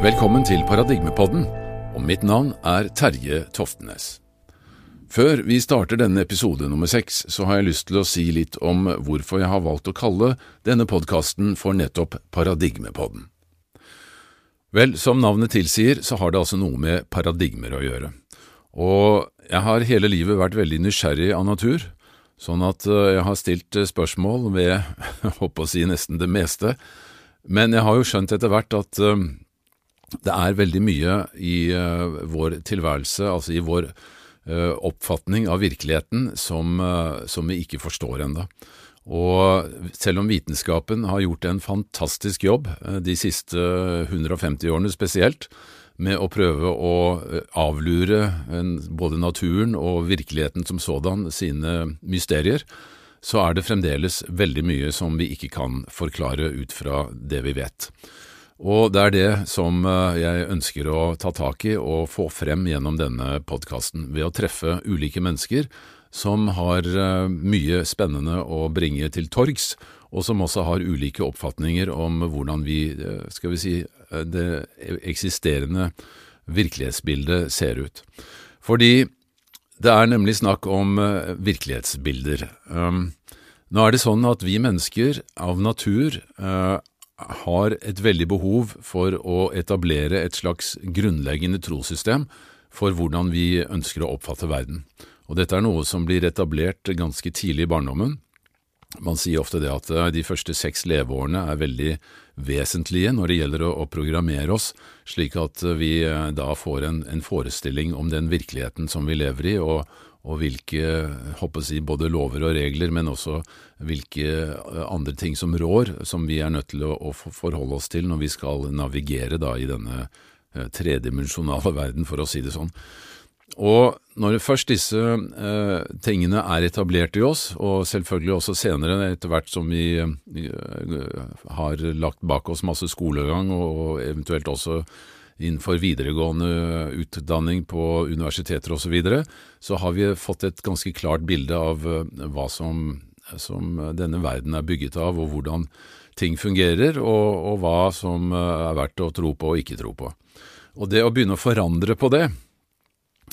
Velkommen til Paradigmepodden, og mitt navn er Terje Toftenes. Før vi starter denne episode nummer seks, så har jeg lyst til å si litt om hvorfor jeg har valgt å kalle denne podkasten for nettopp Paradigmepodden. Vel, som navnet tilsier, så har det altså noe med paradigmer å gjøre. Og jeg har hele livet vært veldig nysgjerrig av natur, sånn at eh, jeg har stilt spørsmål ved, jeg håper å si, nesten det meste. Men jeg har jo skjønt etter hvert at uh, det er veldig mye i uh, vår tilværelse, altså i vår uh, oppfatning av virkeligheten, som, som vi ikke forstår enda. Og selv om vitenskapen har gjort en fantastisk jobb de siste 150 årene spesielt, med å prøve å avlure både naturen og virkeligheten som sådan sine mysterier, så er det fremdeles veldig mye som vi ikke kan forklare ut fra det vi vet. Og det er det som eh, jeg ønsker å ta tak i og få frem gjennom denne podkasten, ved å treffe ulike mennesker som har eh, mye spennende å bringe til torgs, og som også har ulike oppfatninger om hvordan vi, eh, skal vi si, det eksisterende virkelighetsbildet ser ut. Fordi det er nemlig snakk om virkelighetsbilder. Um, nå er det sånn at vi mennesker av natur har et veldig behov for å etablere et slags grunnleggende trossystem for hvordan vi ønsker å oppfatte verden. Og dette er noe som blir etablert ganske tidlig i barndommen. Man sier ofte det at uh, de første seks leveårene er veldig vesentlige når det gjelder å, programmere oss, slik at vi uh, da får en, en, forestilling om den virkeligheten som vi lever i, og, og hvilke håper jeg, både lover og regler, men også hvilke uh, andre ting som rår, som vi er nødt til å, å forholde oss til når vi skal navigere da i denne tredimensjonale verden, for å si det sånn. Og når først disse eh, tingene er etablert i oss, og selvfølgelig også senere, etter hvert som vi eh, har lagt bak oss masse skolegang, og eventuelt også innenfor videregående utdanning på universiteter osv., så, videre, så har vi fått et ganske klart bilde av eh, hva som, som, denne verden er bygget av, og hvordan ting fungerer, og, og hva som eh, er verdt å tro på og ikke tro på. Og det å begynne å forandre på det,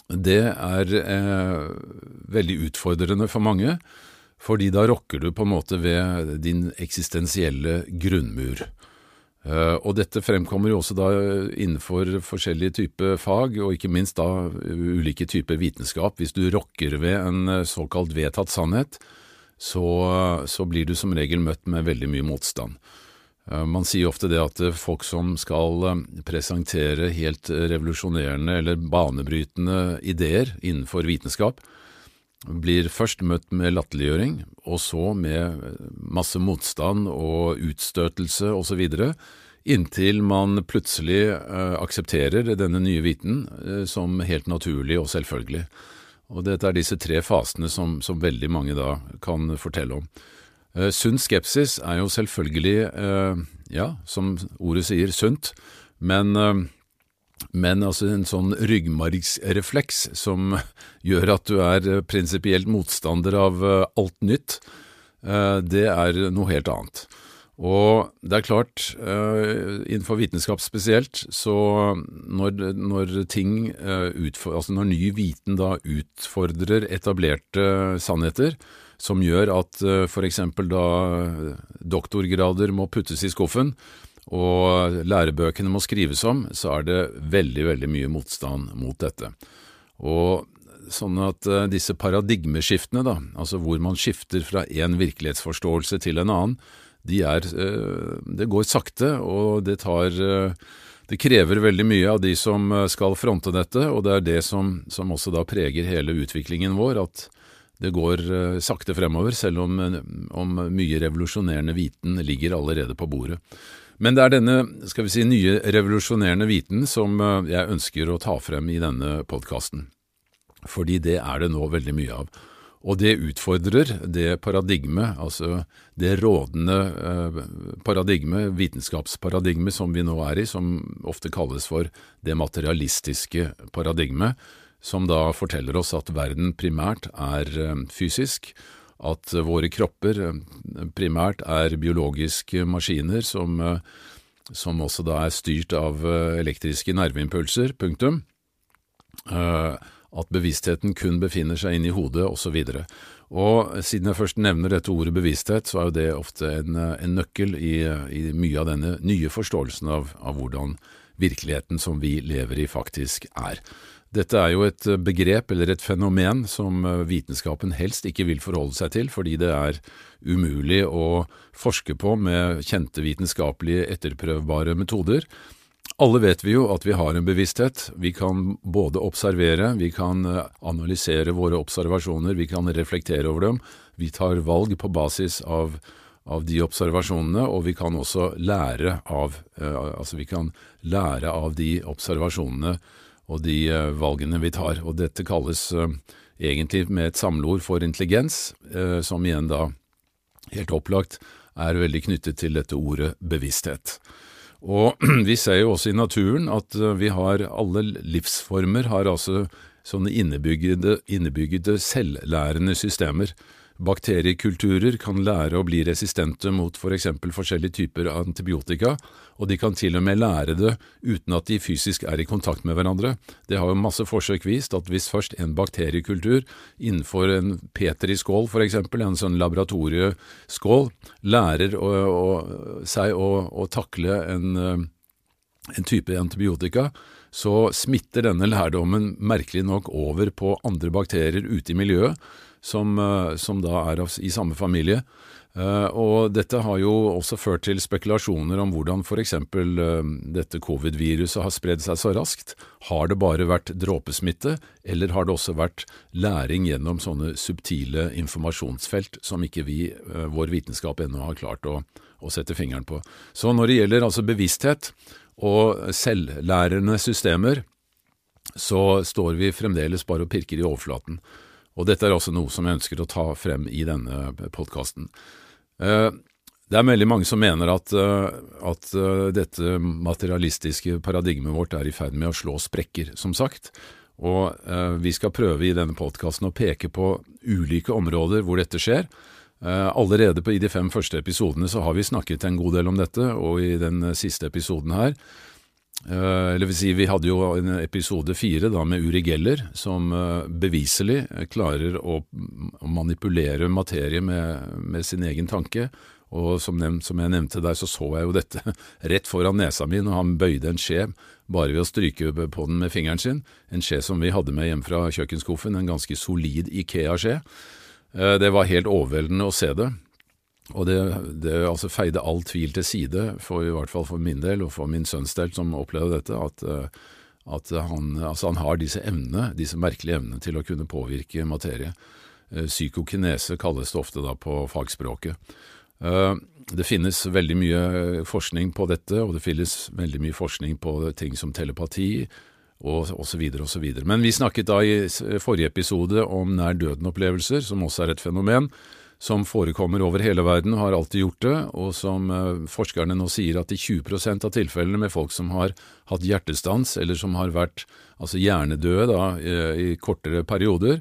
det er eh, veldig utfordrende for mange, fordi da rokker du på en måte ved din eksistensielle grunnmur. Uh, og dette fremkommer jo også da innenfor forskjellige typer fag, og ikke minst da ulike typer vitenskap. Hvis du rokker ved en eh, såkalt vedtatt sannhet, så, så blir du som regel møtt med veldig mye motstand. Eh, man sier ofte det at eh, folk som skal eh, presentere helt revolusjonerende eller banebrytende ideer innenfor vitenskap, blir først møtt med latterliggjøring, og så med masse motstand og utstøtelse osv., inntil man plutselig aksepterer denne nye viten som helt naturlig og selvfølgelig. Og dette er disse tre fasene som, som veldig mange da kan fortelle om. Uh, sunn skepsis er jo selvfølgelig, ja, som ordet sier, sunt, men, men altså en sånn ryggmargsrefleks som gjør at du er prinsipielt motstander av alt nytt, det er noe helt annet. Og det er klart, innenfor vitenskap spesielt, så når, når ting altså når ny viten da utfordrer etablerte sannheter, som gjør at for eksempel da doktorgrader må puttes i skuffen, og lærebøkene må skrives om, så er det veldig, veldig mye motstand mot dette. Og sånn at uh, disse paradigmeskiftene, da, altså hvor man skifter fra én virkelighetsforståelse til en annen, de er, uh, det går sakte, og det tar det krever veldig mye av de som skal fronte dette, og det er det som, som også da preger hele utviklingen vår, at det går eh, sakte fremover, selv om, eh, om, mye revolusjonerende viten ligger allerede på bordet. Men det er denne skal vi si, nye revolusjonerende viten som eh, jeg ønsker å ta frem i denne podkasten. Fordi det er det nå veldig mye av. Og det utfordrer det paradigmet, altså det rådende paradigme, vitenskapsparadigme som vi nå er i, som ofte kalles for det materialistiske paradigmet, som da forteller oss at verden primært er eh, fysisk, at våre kropper eh, primært er biologiske maskiner som, eh, som også da er styrt av elektriske nerveimpulser, punktum. At bevisstheten kun befinner seg inni hodet, osv. Og, og siden jeg først nevner dette ordet bevissthet, så er jo det ofte en, en nøkkel i, i, mye av denne nye forståelsen av, av hvordan virkeligheten som vi lever i, faktisk er. Dette er jo et eh, begrep eller et fenomen som eh, vitenskapen helst ikke vil forholde seg til, fordi det er umulig å forske på med kjente vitenskapelige etterprøvbare metoder. Alle vet vi jo at vi har en bevissthet. Vi kan både observere, vi kan eh, analysere våre observasjoner, vi kan reflektere over dem. Vi tar valg på basis av, av de observasjonene, og vi kan også lære av, altså vi kan lære av de observasjonene og de eh, valgene vi tar. Og dette kalles eh, egentlig med et samleord for intelligens, eh, som igjen da helt opplagt er veldig knyttet til dette ordet bevissthet. Og vi ser jo også i naturen at vi har alle livsformer har altså sånne innebyggede, innebyggede selvlærende systemer. Bakteriekulturer kan lære å bli resistente mot for eksempel forskjellige typer antibiotika, og de kan til og med lære det uten at de fysisk er i kontakt med hverandre. Det har jo masse forsøk vist at hvis først en bakteriekultur innenfor en petriskål for eksempel, en sånn laboratorieskål, lærer å, å, seg å, å takle en, en type antibiotika, så smitter denne lærdommen merkelig nok over på andre bakterier ute i miljøet, som, eh, som da er i samme familie. Uh, og dette har jo også ført til spekulasjoner om hvordan f.eks. Uh, dette covid-viruset har spredd seg så raskt. Har det bare vært dråpesmitte, eller har det også vært læring gjennom sånne subtile informasjonsfelt som ikke vi, vår vitenskap, ennå har klart å, å, sette fingeren på. Så når det gjelder altså bevissthet og selvlærende systemer, så står vi fremdeles bare og pirker i overflaten. Og dette er også noe som jeg ønsker å ta frem i denne podkasten. Eh, det er veldig mange som mener at, eh, at, eh, dette materialistiske paradigmet vårt er i ferd med å slå sprekker, som sagt. Og vi skal prøve i denne podkasten å peke på ulike områder hvor dette skjer. Allerede på, i de fem første episodene så har vi snakket en god del om dette, og i den siste episoden her eller vil si, Vi hadde jo en episode fire da med Uri Geller, som uh, beviselig klarer å, manipulere materie med, med, sin egen tanke. Og som, nevnt, som, jeg nevnte der, så så jeg jo dette rett foran nesa mi når han bøyde en skje bare ved å stryke på den med fingeren sin. En skje som vi hadde med hjem fra kjøkkenskuffen, en ganske solid Ikea-skje. Uh, det var helt overveldende å se det. Og det, det altså feide all tvil til side, for i hvert fall for min del og for min sønns del som opplevde dette, at, eh, at han, altså han, har disse evnene, disse merkelige evnene til å kunne påvirke materie. Eh, psykokinese kalles det ofte da på fagspråket. Eh, det finnes veldig mye forskning på dette, og det finnes veldig mye forskning på ting som telepati og osv. osv. Men vi snakket da i forrige episode om nær døden-opplevelser, som også er et fenomen som forekommer over hele verden og har alltid gjort det, og som eh, forskerne nå sier at i 20% av tilfellene med folk som har hatt hjertestans, eller som har vært altså hjernedøde da, i, kortere perioder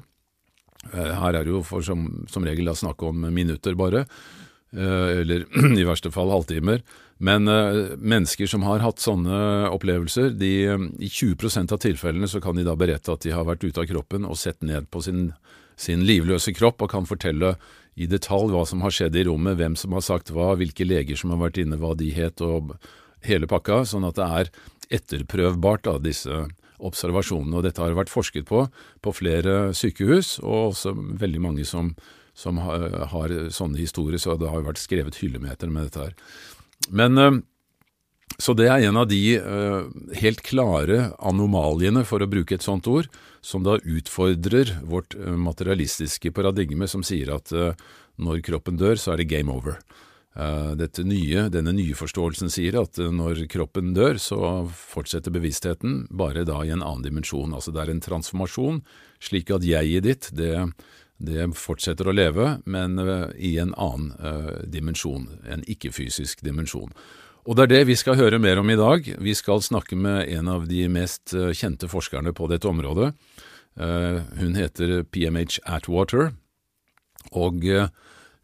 eh, Her er det jo for som, som regel da snakk om minutter bare, eh, eller i verste fall halvtimer. Men mennesker som har hatt sånne opplevelser, de, i 20% av tilfellene så kan de da berette at de har vært ute av kroppen og sett ned på sin, sin livløse kropp og kan fortelle i detalj hva som har skjedd i rommet, hvem som har sagt hva, hvilke leger som har vært inne, hva de het og hele pakka, sånn at det er etterprøvbart, da, disse observasjonene. Og dette har vært forsket på på flere sykehus, og også veldig mange som, som har, har, sånne historier, så det har vært skrevet hyllemeter med dette her. Men eh, så det er en av de uh, helt klare anomaliene, for å bruke et sånt ord, som da utfordrer vårt uh, materialistiske paradigme som sier at uh, når kroppen dør, så er det game over. Dette nye, denne nye forståelsen sier at når kroppen dør, så fortsetter bevisstheten, bare da i en annen dimensjon. Altså det er en transformasjon, slik at jeget ditt, det, det fortsetter å leve, men i en annen dimensjon, en ikke-fysisk dimensjon. Og det er det vi skal høre mer om i dag. Vi skal snakke med en av de mest eh, kjente forskerne på dette området. Eh, hun heter PMH Atwater, og eh,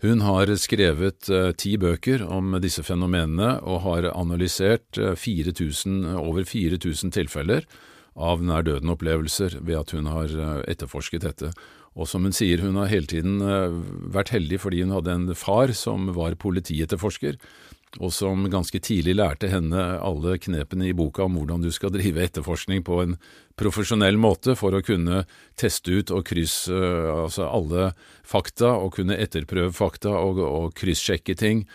Hun har skrevet ti bøker om disse fenomenene og har analysert 4000, over 4000 tilfeller av nær døden-opplevelser ved at hun har etterforsket dette. Og som hun sier, hun har hele tiden vært heldig fordi hun hadde en far som var politietterforsker, og som ganske tidlig lærte henne alle knepene i boka om hvordan du skal drive etterforskning på en profesjonell måte for å kunne teste ut og krysse altså alle fakta, og kunne etterprøve fakta og, og kryssjekke ting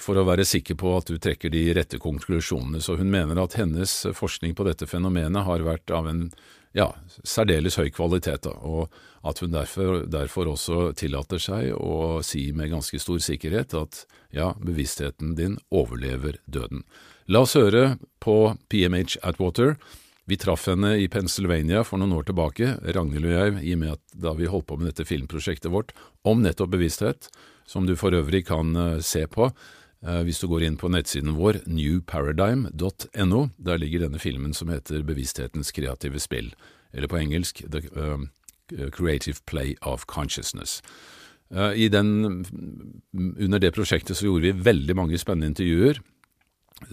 for å være sikker på at du trekker de rette konklusjonene. Så hun mener at hennes forskning på dette fenomenet har vært av en ja, særdeles høy kvalitet, da, og at hun derfor, derfor, også tillater seg å si med ganske stor sikkerhet at ja, bevisstheten din overlever døden. La oss høre på PMH Atwater. Vi traff henne i Pennsylvania for noen år tilbake, Ragnhild og jeg, i og med at da vi holdt på med dette filmprosjektet vårt om nettopp bevissthet, som du for øvrig kan uh, se på hvis du går inn på nettsiden vår newparadigm.no. Der ligger denne filmen som heter Bevissthetens kreative spill, eller på engelsk The uh, Creative Play of Consciousness. Den, under det prosjektet så gjorde vi veldig mange spennende intervjuer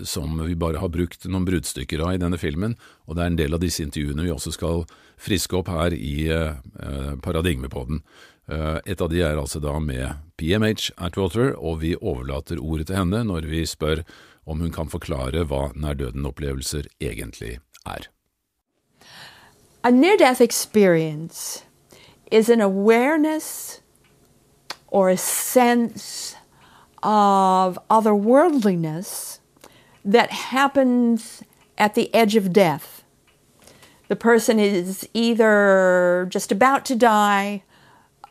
som vi bare har brukt noen bruddstykker av i denne filmen, og det er en del av disse intervjuene vi også skal friske opp her i eh, Paradigmepodden. Eh, et av de er altså da med PMH Atwater, og vi overlater ordet til henne når vi spør om hun kan forklare hva nær-døden-opplevelser egentlig er. A near-death experience is an awareness or a sense of otherworldliness that happens at the edge of death. The person is either just about to die,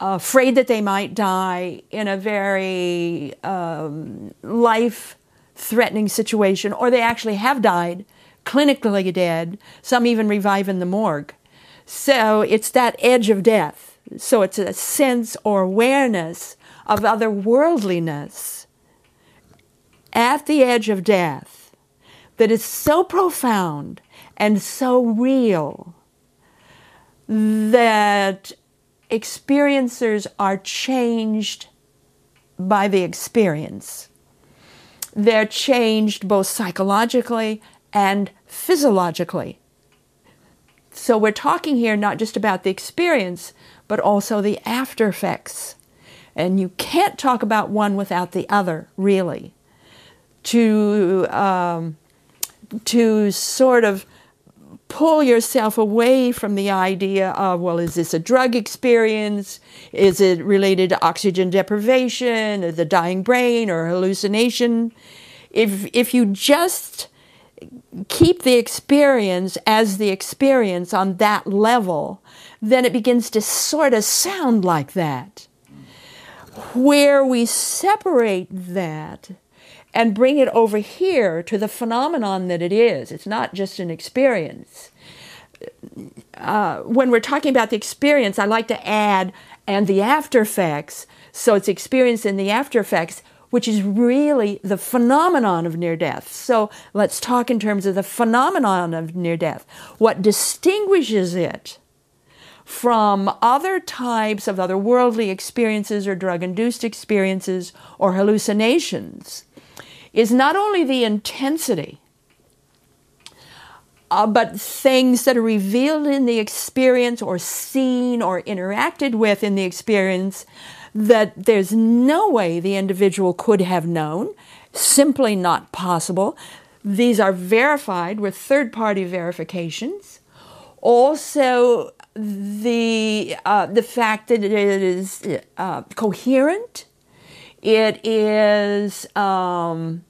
afraid that they might die in a very um, life threatening situation, or they actually have died, clinically dead, some even revive in the morgue. So it's that edge of death. So it's a sense or awareness of otherworldliness at the edge of death that is so profound and so real that experiencers are changed by the experience. They're changed both psychologically and physiologically. So we're talking here not just about the experience, but also the after effects. And you can't talk about one without the other, really. To, um, to sort of pull yourself away from the idea of, well, is this a drug experience? Is it related to oxygen deprivation, or the dying brain, or hallucination? If, if you just keep the experience as the experience on that level, then it begins to sort of sound like that. Where we separate that and bring it over here to the phenomenon that it is, it's not just an experience. Uh, when we're talking about the experience, I like to add and the after effects. So it's experience and the after effects, which is really the phenomenon of near death. So let's talk in terms of the phenomenon of near death. What distinguishes it from other types of otherworldly experiences or drug induced experiences or hallucinations is not only the intensity, uh, but things that are revealed in the experience or seen or interacted with in the experience that there's no way the individual could have known, simply not possible. These are verified with third party verifications. Also, the uh, the fact that it is uh, coherent, it is um,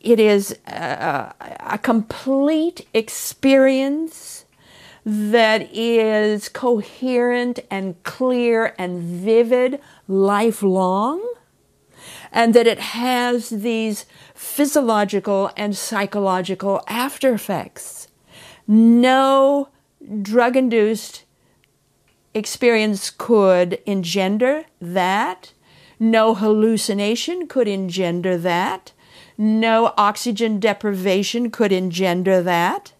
it is a, a, complete experience that is coherent and clear and vivid lifelong, and that it has these physiological and psychological after effects. No drug induced experience could engender that. No hallucination could engender that. No oxygen deprivation could engender that.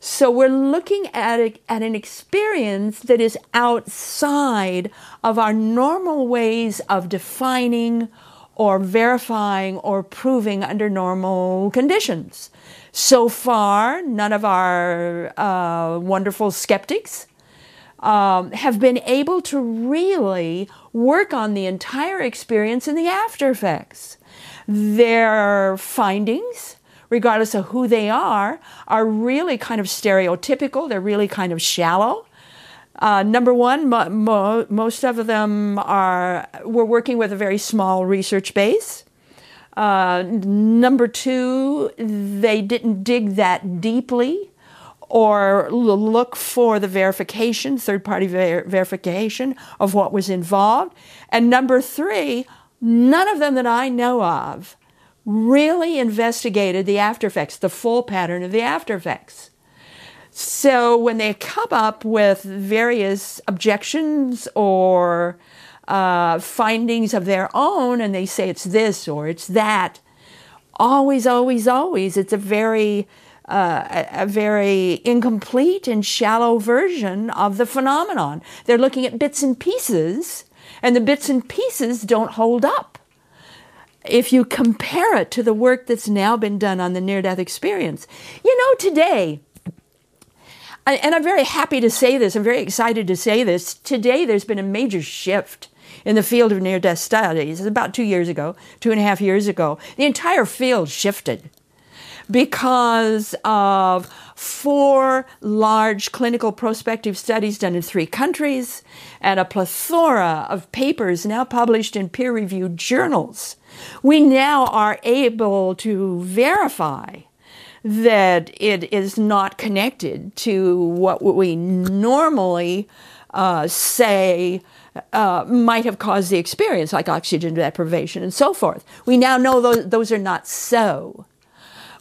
So we're looking at, a, at an experience that is outside of our normal ways of defining or verifying or proving under normal conditions. So far, none of our uh, wonderful skeptics um, have been able to really work on the entire experience and the after effects. Their findings, regardless of who they are, are really kind of stereotypical, they're really kind of shallow. Uh, number one, mo- mo- most of them are, we're working with a very small research base. Uh, number two, they didn't dig that deeply or look for the verification, third party ver- verification of what was involved. And number three, none of them that I know of really investigated the after effects, the full pattern of the after effects. So when they come up with various objections or uh, findings of their own and they say it's this or it's that, always, always, always, it's a very uh, a, a, very incomplete and shallow version of the phenomenon. They're looking at bits and pieces, and the bits and pieces don't hold up. If you compare it to the work that's now been done on the near death experience, you know, today, and I'm very happy to say this, I'm very excited to say this. Today, there's been a major shift in the field of near death studies. About two years ago, two and a half years ago, the entire field shifted because of four large clinical prospective studies done in three countries and a plethora of papers now published in peer reviewed journals. We now are able to verify that it is not connected to what we normally uh, say uh, might have caused the experience, like oxygen deprivation and so forth. We now know those, those are not so.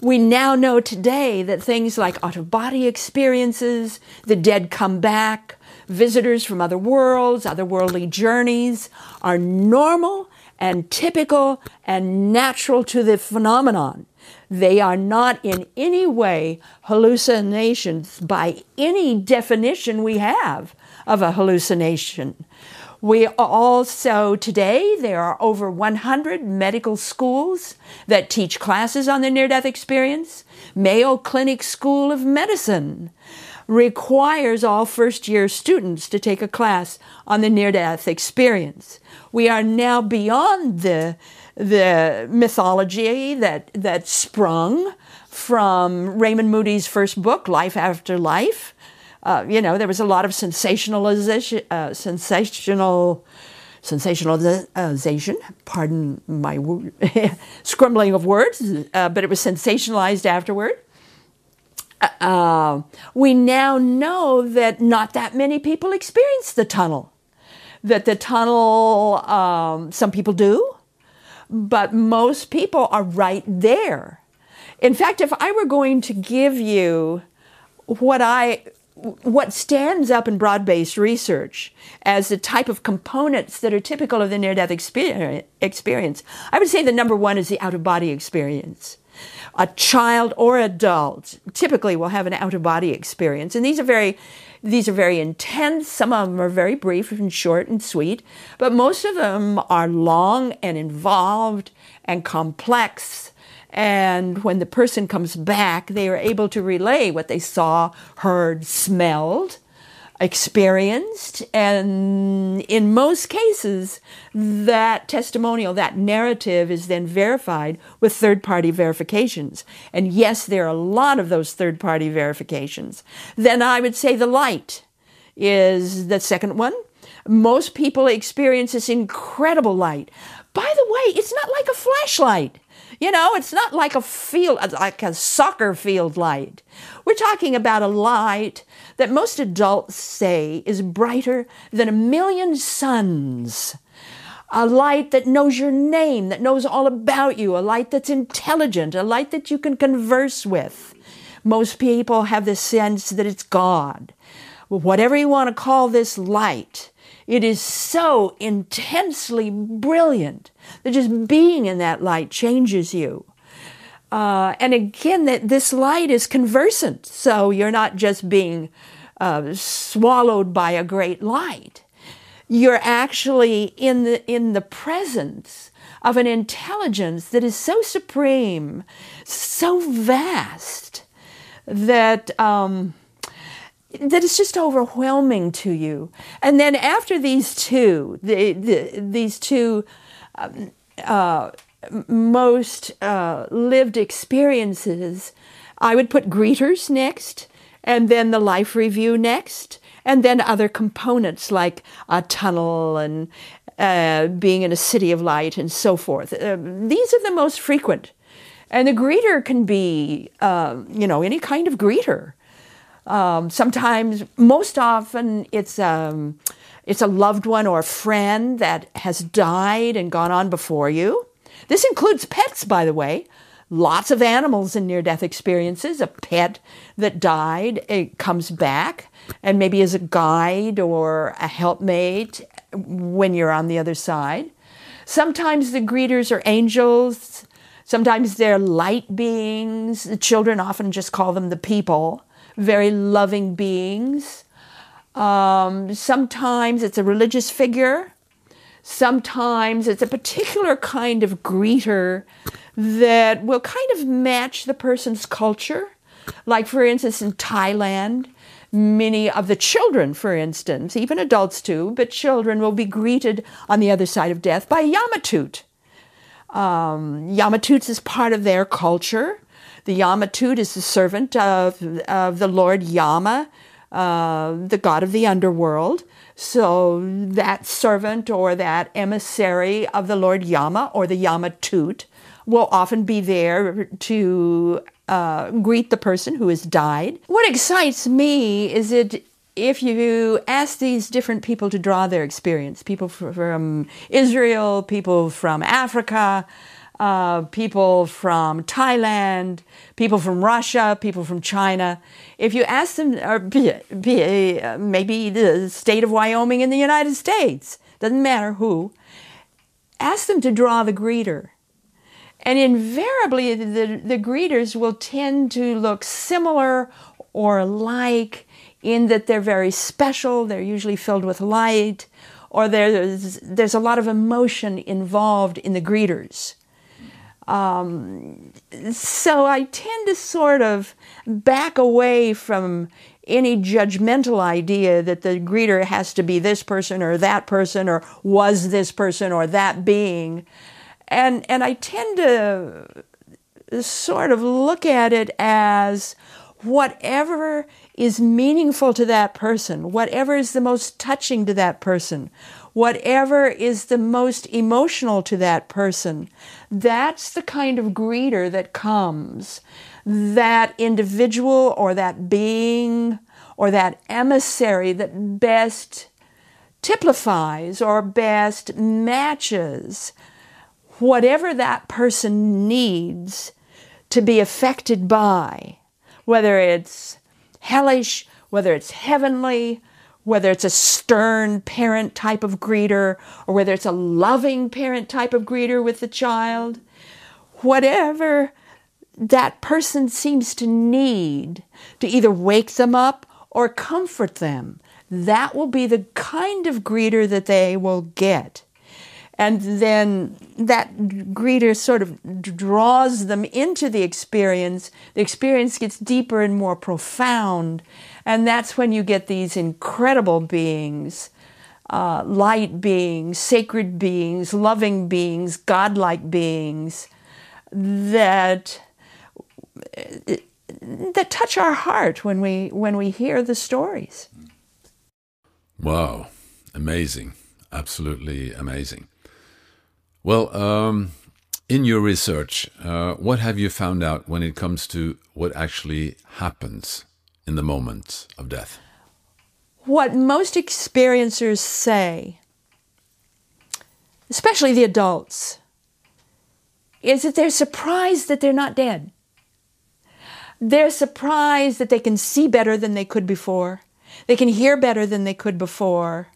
We now know today that things like out of body experiences, the dead come back, visitors from other worlds, otherworldly journeys are normal and typical and natural to the phenomenon. They are not in any way hallucinations by any definition we have of a hallucination. We also, today, there are over 100 medical schools that teach classes on the near death experience. Mayo Clinic School of Medicine requires all first year students to take a class on the near death experience. We are now beyond the the mythology that, that sprung from Raymond Moody's first book, Life After Life. Uh, you know, there was a lot of sensationalization, uh, sensational, sensationalization. Pardon my scribbling of words, uh, but it was sensationalized afterward. Uh, uh, we now know that not that many people experience the tunnel. That the tunnel, um, some people do, but most people are right there. In fact, if I were going to give you what I what stands up in broad-based research as the type of components that are typical of the near-death experience, I would say the number one is the out-of-body experience. A child or adult typically will have an out-of-body experience, and these are very these are very intense. Some of them are very brief and short and sweet, but most of them are long and involved and complex. And when the person comes back, they are able to relay what they saw, heard, smelled, experienced. And in most cases, that testimonial, that narrative is then verified with third party verifications. And yes, there are a lot of those third party verifications. Then I would say the light is the second one. Most people experience this incredible light. By the way, it's not like a flashlight. You know, it's not like a field, like a soccer field light. We're talking about a light that most adults say is brighter than a million suns. A light that knows your name, that knows all about you, a light that's intelligent, a light that you can converse with. Most people have the sense that it's God. Whatever you want to call this light, it is so intensely brilliant that just being in that light changes you. Uh, and again, that this light is conversant, so you're not just being uh, swallowed by a great light. You're actually in the in the presence of an intelligence that is so supreme, so vast that. Um, that is just overwhelming to you. And then after these two, the, the, these two um, uh, most uh, lived experiences, I would put greeters next, and then the life review next, and then other components like a tunnel and uh, being in a city of light and so forth. Uh, these are the most frequent. And the greeter can be, uh, you know, any kind of greeter. Um, sometimes, most often, it's um, it's a loved one or a friend that has died and gone on before you. This includes pets, by the way. Lots of animals in near death experiences. A pet that died it comes back and maybe as a guide or a helpmate when you're on the other side. Sometimes the greeters are angels. Sometimes they're light beings. The children often just call them the people very loving beings. Um, sometimes it's a religious figure. Sometimes it's a particular kind of greeter that will kind of match the person's culture. Like, for instance, in Thailand, many of the children, for instance, even adults too, but children will be greeted on the other side of death by Yamatut. Um, Yamatut is part of their culture. The Yamatut is the servant of, of the Lord Yama, uh, the god of the underworld. So that servant or that emissary of the Lord Yama or the Yamatut will often be there to uh, greet the person who has died. What excites me is it if you ask these different people to draw their experience, people from Israel, people from Africa, uh, people from Thailand, people from Russia, people from China. If you ask them, or be, be, uh, maybe the state of Wyoming in the United States, doesn't matter who, ask them to draw the greeter. And invariably, the, the greeters will tend to look similar or alike in that they're very special, they're usually filled with light, or there's, there's a lot of emotion involved in the greeters. Um, so I tend to sort of back away from any judgmental idea that the greeter has to be this person or that person or was this person or that being. And, and I tend to sort of look at it as whatever is meaningful to that person, whatever is the most touching to that person, whatever is the most emotional to that person, that's the kind of greeter that comes. That individual or that being or that emissary that best typifies or best matches whatever that person needs to be affected by, whether it's hellish, whether it's heavenly, whether it's a stern parent type of greeter or whether it's a loving parent type of greeter with the child, whatever that person seems to need to either wake them up or comfort them, that will be the kind of greeter that they will get. And then that greeter sort of draws them into the experience. The experience gets deeper and more profound. And that's when you get these incredible beings uh, light beings, sacred beings, loving beings, godlike beings that that touch our heart when we when we hear the stories. Wow, amazing, absolutely amazing. Well, um, in your research, uh, what have you found out when it comes to what actually happens in the moment of death? What most experiencers say, especially the adults, is that they're surprised that they're not dead. They're surprised that they can see better than they could before. They can hear better than they could before.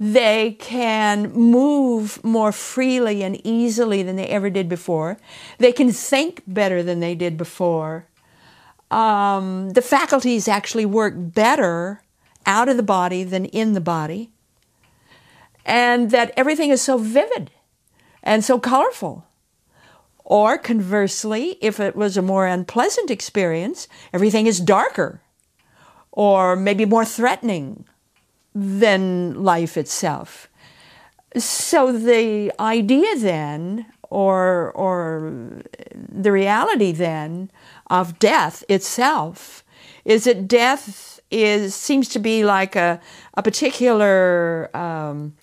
They can move more freely and easily than they ever did before. They can think better than they did before. Um, the faculties actually work better out of the body than in the body. And that everything is so vivid and so colorful. Or conversely, if it was a more unpleasant experience, everything is darker or maybe more threatening than life itself. So the idea then, or, or the reality then, of death itself is that death is seems to be like a, a particular um,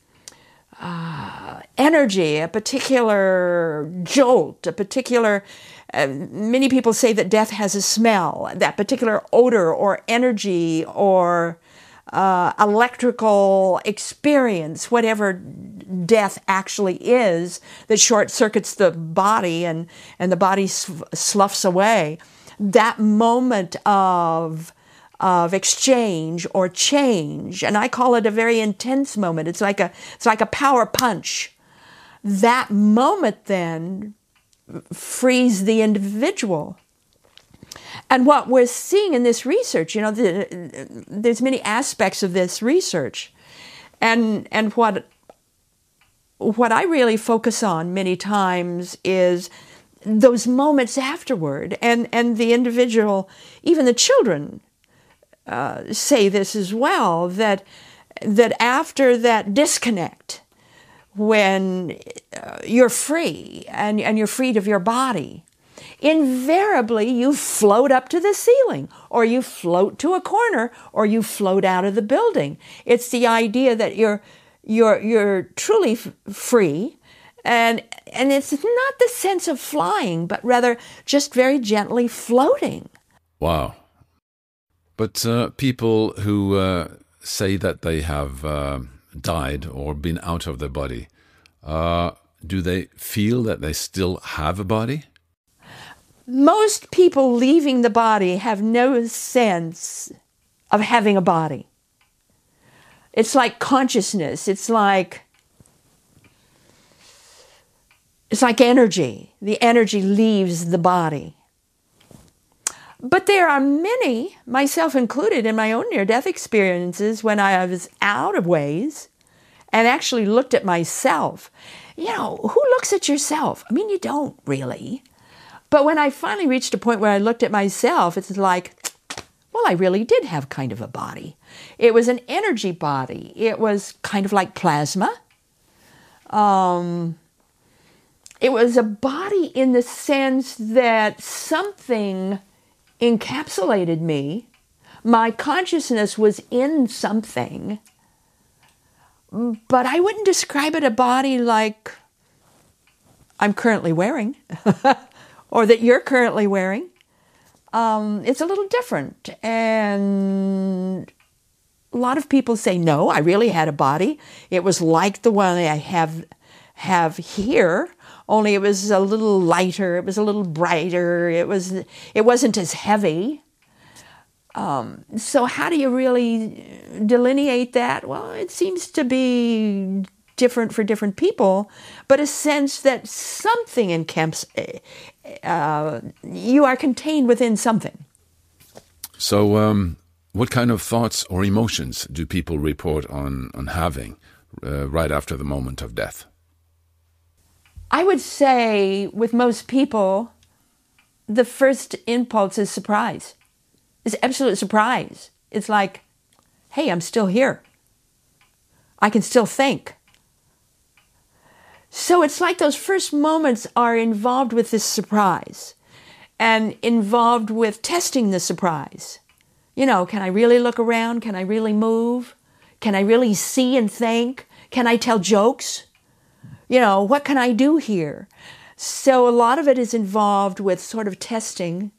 uh, energy, a particular jolt, a particular. Uh, many people say that death has a smell, that particular odor or energy or uh, electrical experience, whatever death actually is, that short circuits the body and, and the body sloughs away. That moment of of exchange or change, and I call it a very intense moment. It's like a it's like a power punch. That moment then frees the individual and what we're seeing in this research, you know, the, there's many aspects of this research, and and what what I really focus on many times is those moments afterward, and and the individual, even the children, uh, say this as well that that after that disconnect, when uh, you're free and and you're freed of your body invariably you float up to the ceiling or you float to a corner or you float out of the building. It's the idea that you're you're you're truly free and and it's not the sense of flying but rather just very gently floating. Wow. But uh, people who uh, say that they have uh, died or been out of their body, uh, do they feel that they still have a body? Most people leaving the body have no sense of having a body. It's like consciousness. It's like it's like energy. The energy leaves the body. But there are many, myself included, in my own near death experiences when I was out of ways and actually looked at myself. You know, who looks at yourself? I mean, you don't really. But when I finally reached a point where I looked at myself, it's like, well, I really did have kind of a body. It was an energy body, it was kind of like plasma. Um, it was a body in the sense that something encapsulated me. My consciousness was in something, but I wouldn't describe it a body like I'm currently wearing. or that you're currently wearing, um, it's a little different. And a lot of people say, no, I really had a body. It was like the one I have have here, only it was a little lighter, it was a little brighter, it was it wasn't as heavy. Um, so how do you really delineate that? Well, it seems to be different for different people, but a sense that something in camps, uh, you are contained within something. So, um, what kind of thoughts or emotions do people report on, on having uh, right after the moment of death? I would say, with most people, the first impulse is surprise. It's absolute surprise. It's like, hey, I'm still here. I can still think. So it's like those first moments are involved with this surprise and involved with testing the surprise. You know, can I really look around? Can I really move? Can I really see and think? Can I tell jokes? You know, what can I do here? So a lot of it is involved with sort of testing,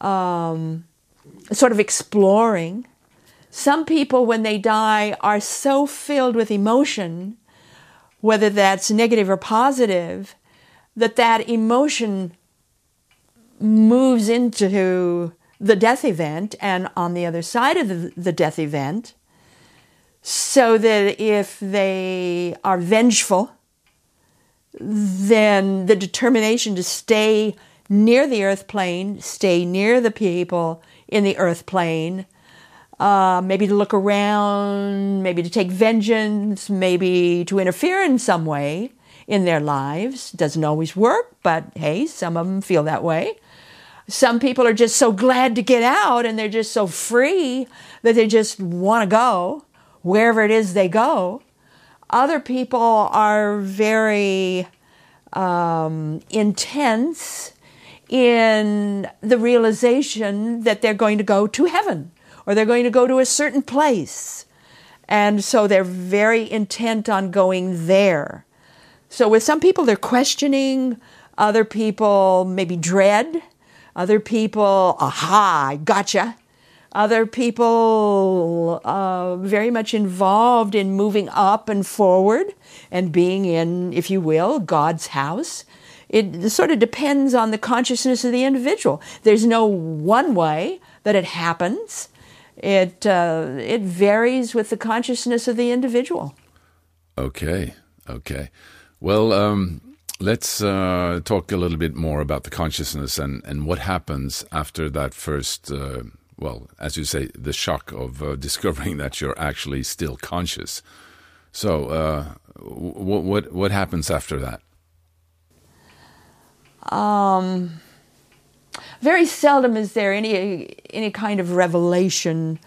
um, sort of exploring. Some people, when they die, are so filled with emotion whether that's negative or positive, that that emotion moves into the death event and on the other side of the, the death event so that if they are vengeful, then the determination to stay near the earth plane, stay near the people in the earth plane, uh, maybe to look around, maybe to take vengeance, maybe to interfere in some way in their lives. Doesn't always work, but hey, some of them feel that way. Some people are just so glad to get out and they're just so free that they just want to go wherever it is they go. Other people are very um, intense in the realization that they're going to go to heaven or they're going to go to a certain place. And so they're very intent on going there. So with some people, they're questioning, other people maybe dread, other people, aha, I gotcha. Other people uh, very much involved in moving up and forward and being in, if you will, God's house. It sort of depends on the consciousness of the individual. There's no one way that it happens. It uh, it varies with the consciousness of the individual. Okay, okay. Well, um, let's uh, talk a little bit more about the consciousness and, and what happens after that first, uh, well, as you say, the shock of uh, discovering that you're actually still conscious. So, uh, what what what happens after that? Um, very seldom is there any any kind of revelation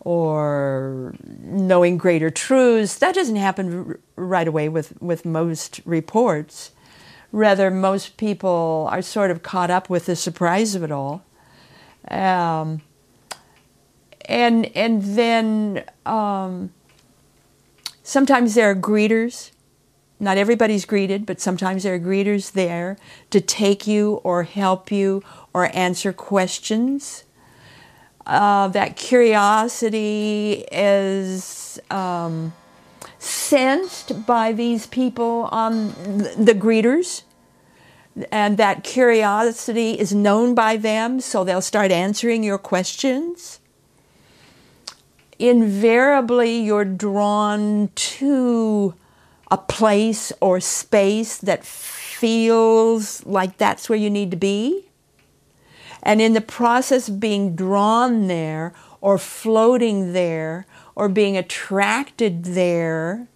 or knowing greater truths. That doesn't happen right away with, with most reports. Rather, most people are sort of caught up with the surprise of it all. Um, and, and then um, sometimes there are greeters. Not everybody's greeted, but sometimes there are greeters there to take you or help you or answer questions uh, that curiosity is um, sensed by these people on the greeters and that curiosity is known by them, so they'll start answering your questions. Invariably, you're drawn to a place or space that feels like that's where you need to be. And in the process of being drawn there or floating there or being attracted there,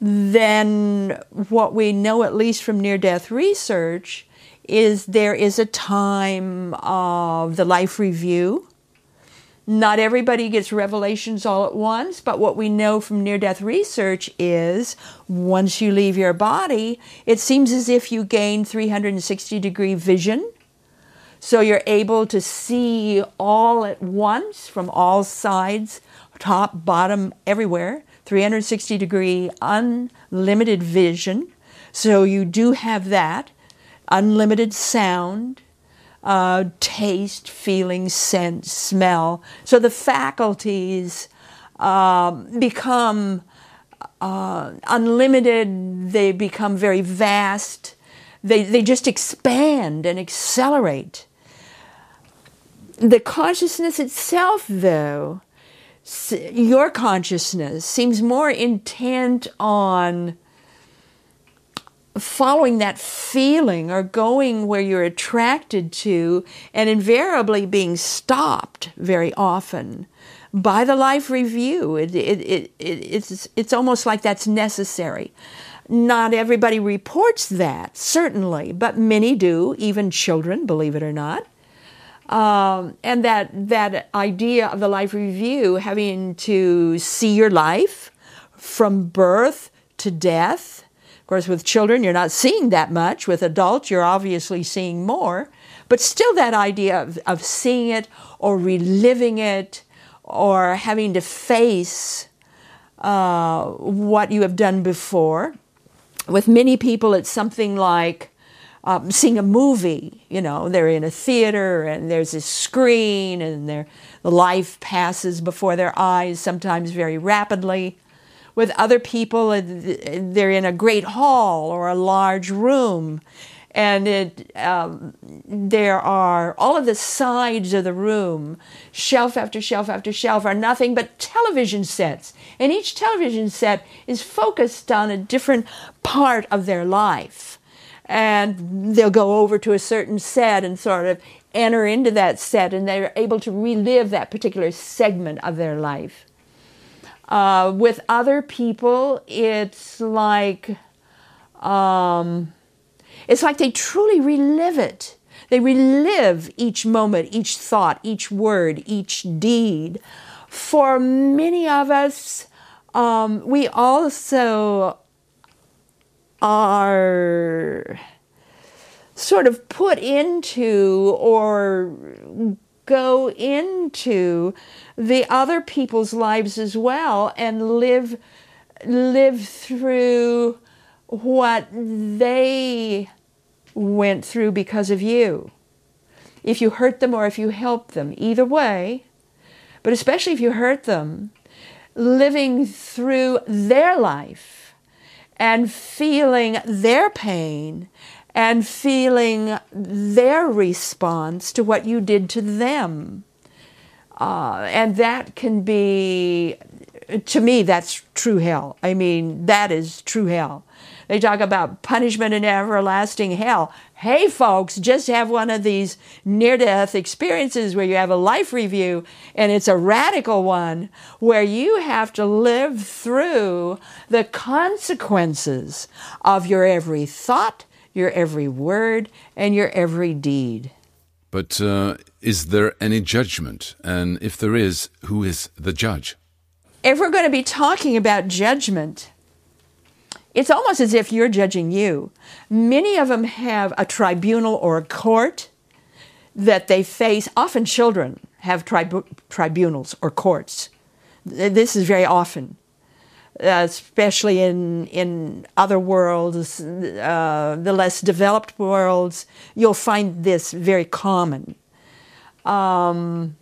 then what we know, at least from near death research, is there is a time of the life review. Not everybody gets revelations all at once, but what we know from near death research is once you leave your body, it seems as if you gain 360 degree vision so you're able to see all at once from all sides, top, bottom, everywhere, 360 degree unlimited vision. So you do have that unlimited sound, uh, taste, feeling, sense, smell. So the faculties uh, become uh, unlimited, they become very vast, they, they just expand and accelerate. The consciousness itself, though, your consciousness seems more intent on following that feeling or going where you're attracted to and invariably being stopped very often by the life review. It, it, it, it's, it's almost like that's necessary. Not everybody reports that, certainly, but many do, even children, believe it or not. Um, and that that idea of the life review, having to see your life from birth to death. Of course, with children, you're not seeing that much. With adults, you're obviously seeing more. But still, that idea of, of seeing it or reliving it or having to face uh, what you have done before. With many people, it's something like um, seeing a movie. You know, they're in a theater and there's a screen and the life passes before their eyes, sometimes very rapidly. With other people, they're in a great hall or a large room and it um, there are all of the sides of the room shelf after shelf after shelf are nothing but television sets and each television set is focused on a different part of their life and they'll go over to a certain set and sort of enter into that set and they're able to relive that particular segment of their life uh, with other people it's like um, it's like they truly relive it. They relive each moment, each thought, each word, each deed. For many of us, um, we also are sort of put into or go into the other people's lives as well and live live through what they went through because of you. If you hurt them or if you help them, either way, but especially if you hurt them, living through their life and feeling their pain and feeling their response to what you did to them. Uh, and that can be, to me, that's true hell. I mean, that is true hell. They talk about punishment and everlasting hell. Hey, folks, just have one of these near death experiences where you have a life review and it's a radical one where you have to live through the consequences of your every thought, your every word, and your every deed. But uh, is there any judgment? And if there is, who is the judge? If we're going to be talking about judgment, it's almost as if you're judging you. Many of them have a tribunal or a court that they face. Often children have tribu- tribunals or courts. This is very often, uh, especially in, in other worlds, uh, the less developed worlds. You'll find this very common. Um,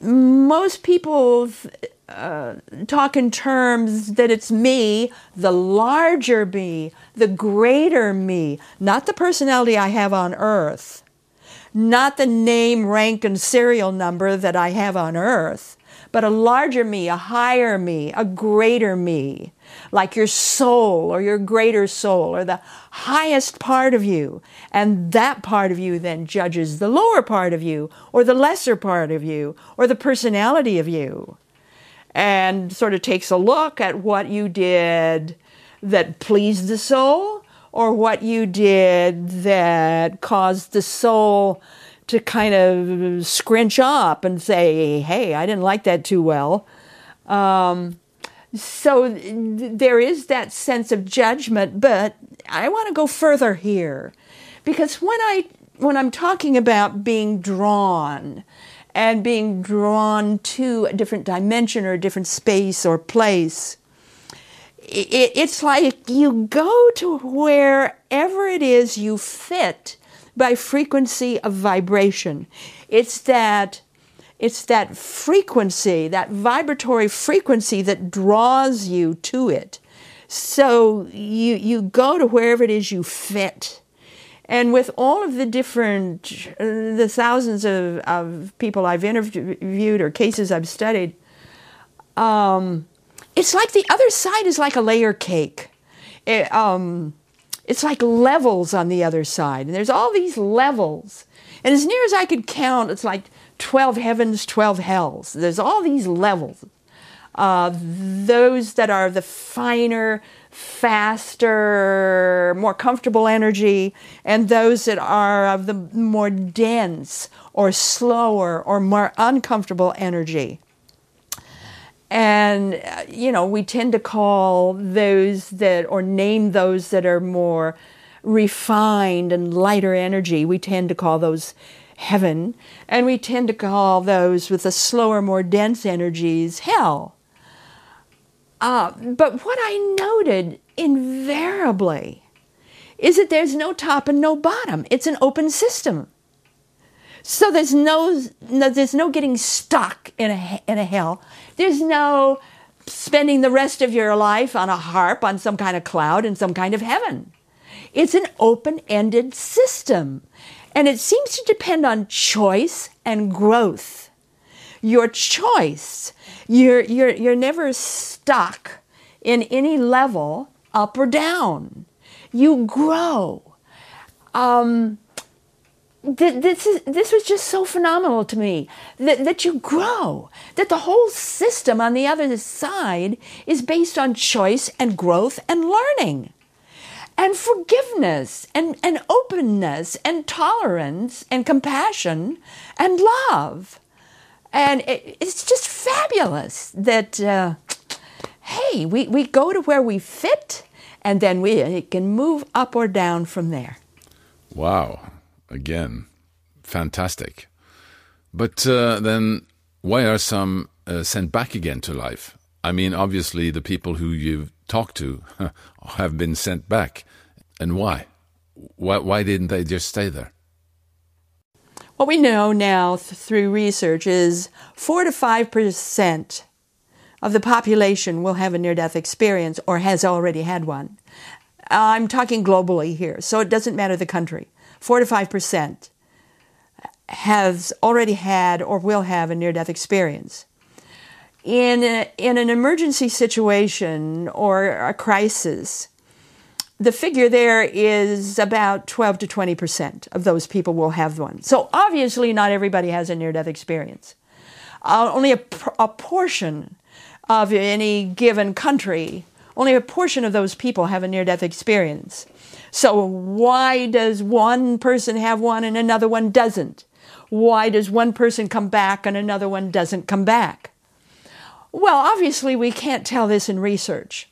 most people uh, talk in terms that it's me, the larger me, the greater me, not the personality I have on earth, not the name, rank, and serial number that I have on earth, but a larger me, a higher me, a greater me, like your soul or your greater soul or the highest part of you. And that part of you then judges the lower part of you or the lesser part of you or the personality of you and sort of takes a look at what you did that pleased the soul or what you did that caused the soul to kind of scrunch up and say, hey, I didn't like that too well. Um, so th- there is that sense of judgment, but I want to go further here because when I when I'm talking about being drawn and being drawn to a different dimension or a different space or place. It's like you go to wherever it is you fit by frequency of vibration. It's that it's that frequency, that vibratory frequency that draws you to it. So you you go to wherever it is you fit. And with all of the different, uh, the thousands of, of people I've interviewed or cases I've studied, um, it's like the other side is like a layer cake. It, um, it's like levels on the other side. And there's all these levels. And as near as I could count, it's like 12 heavens, 12 hells. There's all these levels. Uh, those that are the finer, faster, more comfortable energy, and those that are of the more dense or slower or more uncomfortable energy. And, uh, you know, we tend to call those that, or name those that are more refined and lighter energy, we tend to call those heaven. And we tend to call those with the slower, more dense energies hell. Uh, but what I noted invariably is that there's no top and no bottom. It's an open system. So there's no, no there's no getting stuck in a in a hell. There's no spending the rest of your life on a harp on some kind of cloud in some kind of heaven. It's an open ended system. And it seems to depend on choice and growth. Your choice, you're, you're, you're never stuck in any level, up or down. You grow. Um, th- this, is, this was just so phenomenal to me that, that you grow, that the whole system on the other side is based on choice and growth and learning and forgiveness and, and openness and tolerance and compassion and love. And it, it's just fabulous that, uh, hey, we, we go to where we fit and then we can move up or down from there. Wow. Again, fantastic. But uh, then why are some uh, sent back again to life? I mean, obviously, the people who you've talked to have been sent back. And why? Why, why didn't they just stay there? What we know now through research is 4 to 5% of the population will have a near death experience or has already had one. I'm talking globally here, so it doesn't matter the country. 4 to 5% has already had or will have a near death experience. In, a, in an emergency situation or a crisis, the figure there is about 12 to 20% of those people will have one. So obviously, not everybody has a near death experience. Uh, only a, a portion of any given country, only a portion of those people have a near death experience. So, why does one person have one and another one doesn't? Why does one person come back and another one doesn't come back? Well, obviously, we can't tell this in research.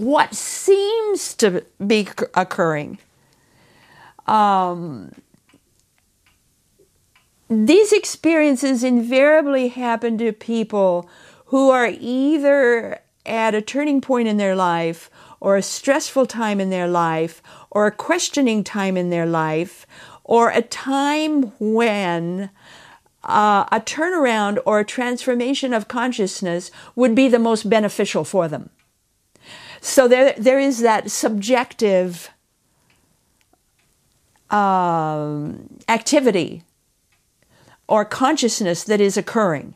What seems to be occurring um, these experiences invariably happen to people who are either at a turning point in their life or a stressful time in their life or a questioning time in their life or a time when uh, a turnaround or a transformation of consciousness would be the most beneficial for them. So there, there is that subjective um, activity or consciousness that is occurring.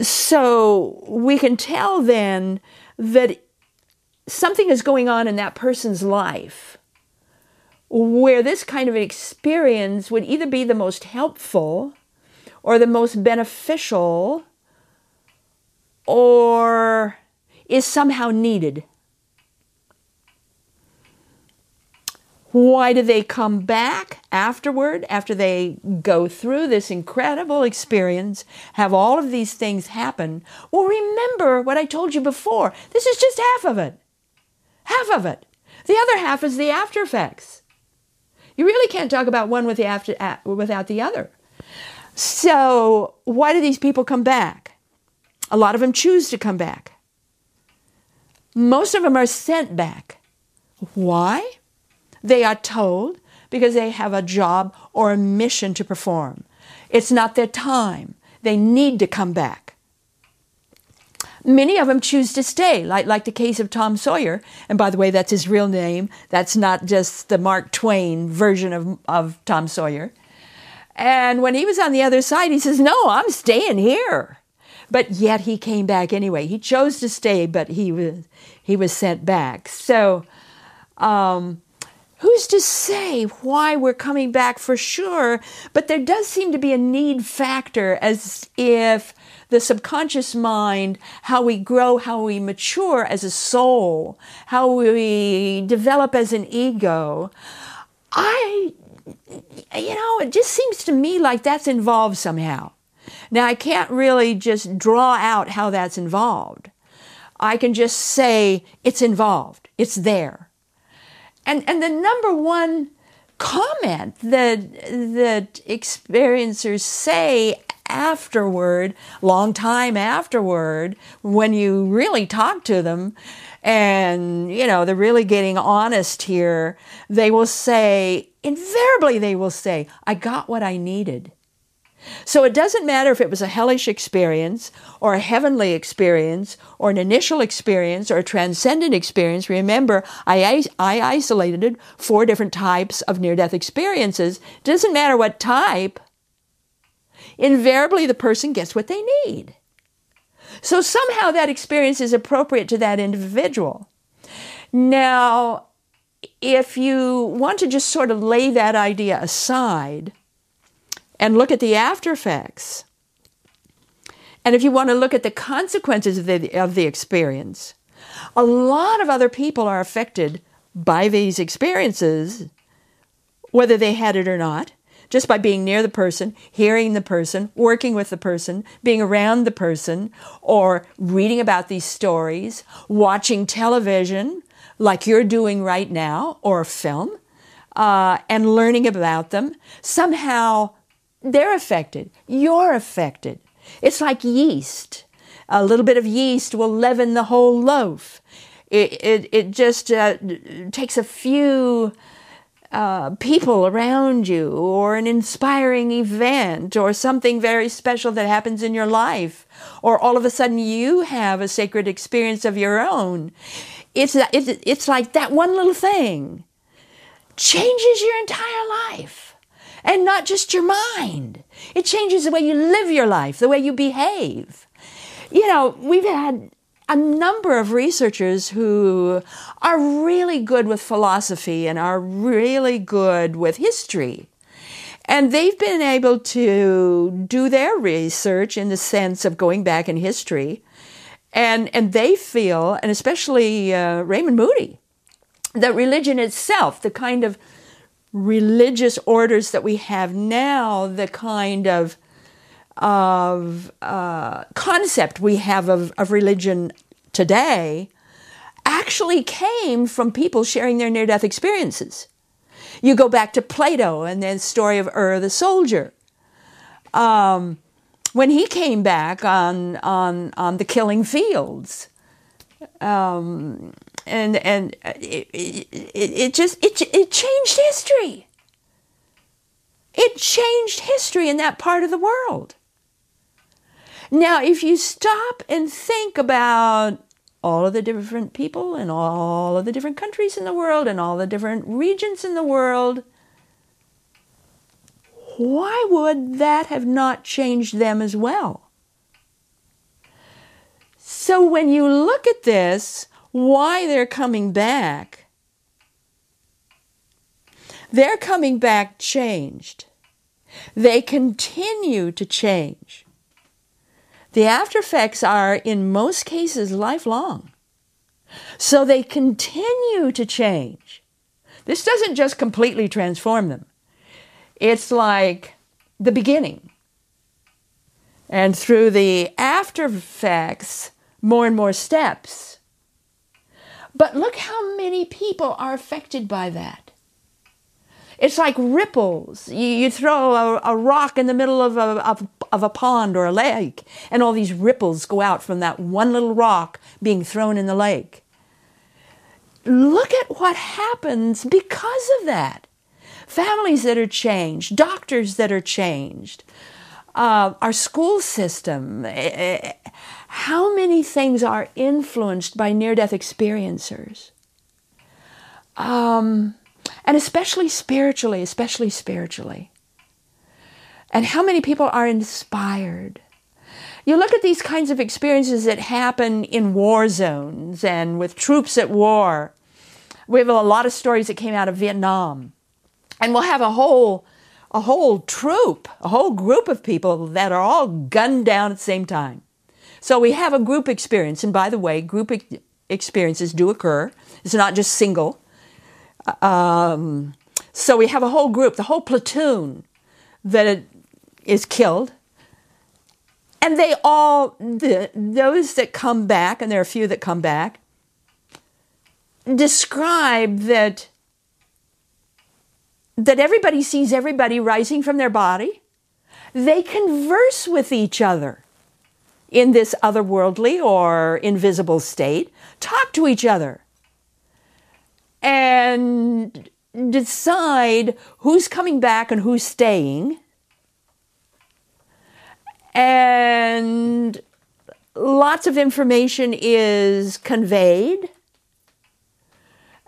So we can tell then that something is going on in that person's life where this kind of experience would either be the most helpful or the most beneficial or is somehow needed. Why do they come back afterward, after they go through this incredible experience, have all of these things happen? Well, remember what I told you before. This is just half of it. Half of it. The other half is the after effects. You really can't talk about one with the after, without the other. So, why do these people come back? A lot of them choose to come back. Most of them are sent back. Why? They are told because they have a job or a mission to perform. It's not their time. They need to come back. Many of them choose to stay, like, like the case of Tom Sawyer. And by the way, that's his real name. That's not just the Mark Twain version of, of Tom Sawyer. And when he was on the other side, he says, No, I'm staying here. But yet he came back anyway. He chose to stay, but he was, he was sent back. So, um, Who's to say why we're coming back for sure? But there does seem to be a need factor as if the subconscious mind, how we grow, how we mature as a soul, how we develop as an ego. I, you know, it just seems to me like that's involved somehow. Now, I can't really just draw out how that's involved. I can just say it's involved, it's there. And, and the number one comment that, that experiencers say afterward, long time afterward, when you really talk to them, and you know they're really getting honest here, they will say, invariably, they will say, I got what I needed. So it doesn't matter if it was a hellish experience or a heavenly experience or an initial experience or a transcendent experience. Remember, I, I isolated four different types of near death experiences. It doesn't matter what type, invariably the person gets what they need. So somehow that experience is appropriate to that individual. Now, if you want to just sort of lay that idea aside and look at the after effects, and if you want to look at the consequences of the, of the experience, a lot of other people are affected by these experiences, whether they had it or not just by being near the person, hearing the person, working with the person, being around the person, or reading about these stories, watching television like you're doing right now, or film, uh, and learning about them. Somehow they're affected. You're affected. It's like yeast. A little bit of yeast will leaven the whole loaf. It, it, it just uh, takes a few uh, people around you or an inspiring event or something very special that happens in your life or all of a sudden you have a sacred experience of your own it's it's, it's like that one little thing changes your entire life and not just your mind it changes the way you live your life the way you behave you know we've had a number of researchers who are really good with philosophy and are really good with history. And they've been able to do their research in the sense of going back in history. And, and they feel, and especially uh, Raymond Moody, that religion itself, the kind of religious orders that we have now, the kind of of uh, concept we have of, of religion today actually came from people sharing their near death experiences. You go back to Plato and the story of Ur the soldier. Um, when he came back on, on, on the killing fields, um, and, and uh, it, it, it just it, it changed history. It changed history in that part of the world. Now, if you stop and think about all of the different people and all of the different countries in the world and all the different regions in the world, why would that have not changed them as well? So when you look at this, why they're coming back, they're coming back changed. They continue to change. The after effects are, in most cases, lifelong. So they continue to change. This doesn't just completely transform them, it's like the beginning. And through the after effects, more and more steps. But look how many people are affected by that. It's like ripples. You, you throw a, a, rock in the middle of a, of, of a pond or a lake, and all these ripples go out from that one little rock being thrown in the lake. Look at what happens because of that. Families that are changed, doctors that are changed, uh, our school system. Eh, eh, how many things are influenced by near death experiencers? Um, and especially spiritually, especially spiritually. And how many people are inspired? You look at these kinds of experiences that happen in war zones and with troops at war. We have a lot of stories that came out of Vietnam. And we'll have a whole a whole troop, a whole group of people that are all gunned down at the same time. So we have a group experience, and by the way, group experiences do occur. It's not just single. Um, so we have a whole group, the whole platoon that is killed. And they all, the, those that come back, and there are a few that come back, describe that that everybody sees everybody rising from their body. They converse with each other in this otherworldly or invisible state, talk to each other and decide who's coming back and who's staying. and lots of information is conveyed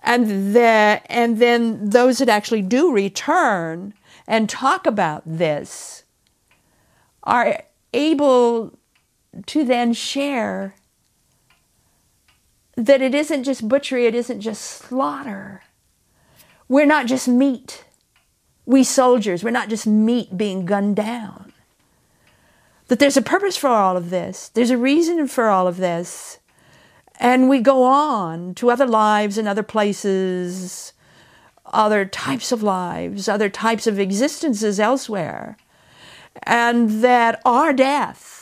and the, and then those that actually do return and talk about this are able to then share that it isn't just butchery, it isn't just slaughter. We're not just meat. We soldiers, we're not just meat being gunned down. That there's a purpose for all of this, there's a reason for all of this. And we go on to other lives and other places, other types of lives, other types of existences elsewhere. And that our death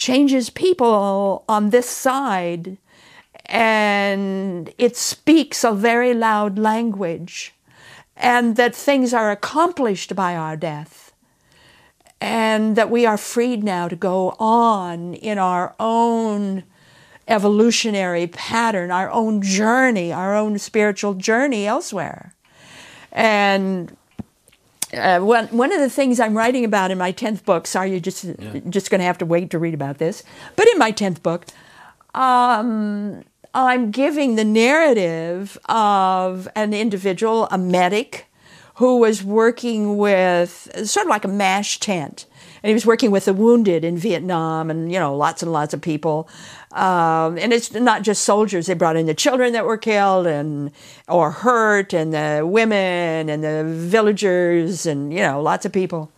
changes people on this side and it speaks a very loud language, and that things are accomplished by our death, and that we are freed now to go on in our own evolutionary pattern, our own journey, our own spiritual journey elsewhere. And uh, one, one of the things I'm writing about in my 10th book, sorry, you're just, yeah. just going to have to wait to read about this, but in my 10th book, um, I'm giving the narrative of an individual, a medic, who was working with sort of like a MASH tent and he was working with the wounded in Vietnam, and you know, lots and lots of people. Um, and it's not just soldiers; they brought in the children that were killed and or hurt, and the women and the villagers, and you know, lots of people.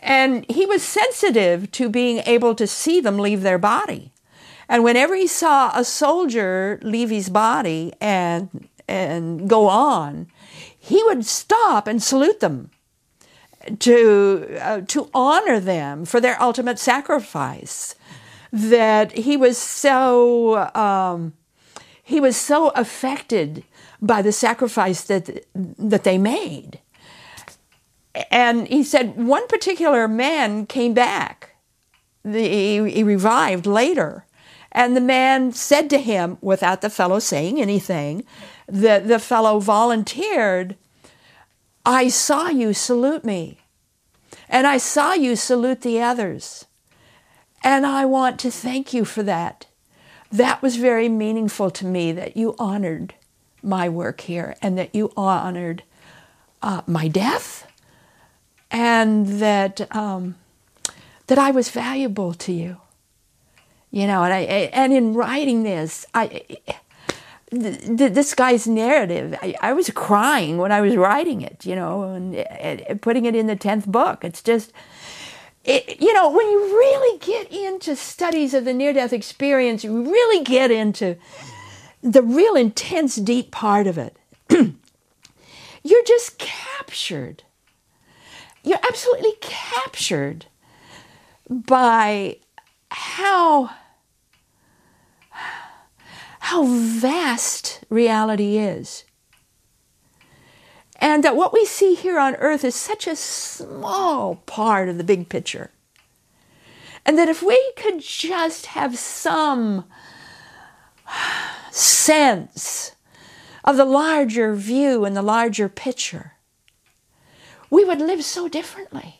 And he was sensitive to being able to see them leave their body. And whenever he saw a soldier leave his body and and go on, he would stop and salute them to, uh, to honor them for their ultimate sacrifice. That he was so um, he was so affected by the sacrifice that that they made. And he said one particular man came back. The, he, he revived later. And the man said to him, without the fellow saying anything, that the fellow volunteered I saw you salute me, and I saw you salute the others. And I want to thank you for that. That was very meaningful to me that you honored my work here and that you honored uh, my death and that, um, that I was valuable to you. You know, and I and in writing this, I this guy's narrative, I, I, was crying when I was writing it, you know, and, and putting it in the 10th book. It's just, it, you know, when you really get into studies of the near death experience, you really get into the real intense, deep part of it. You're just captured. You're absolutely captured by how how vast reality is. And that what we see here on earth is such a small part of the big picture. And that if we could just have some sense of the larger view and the larger picture, we would live so differently.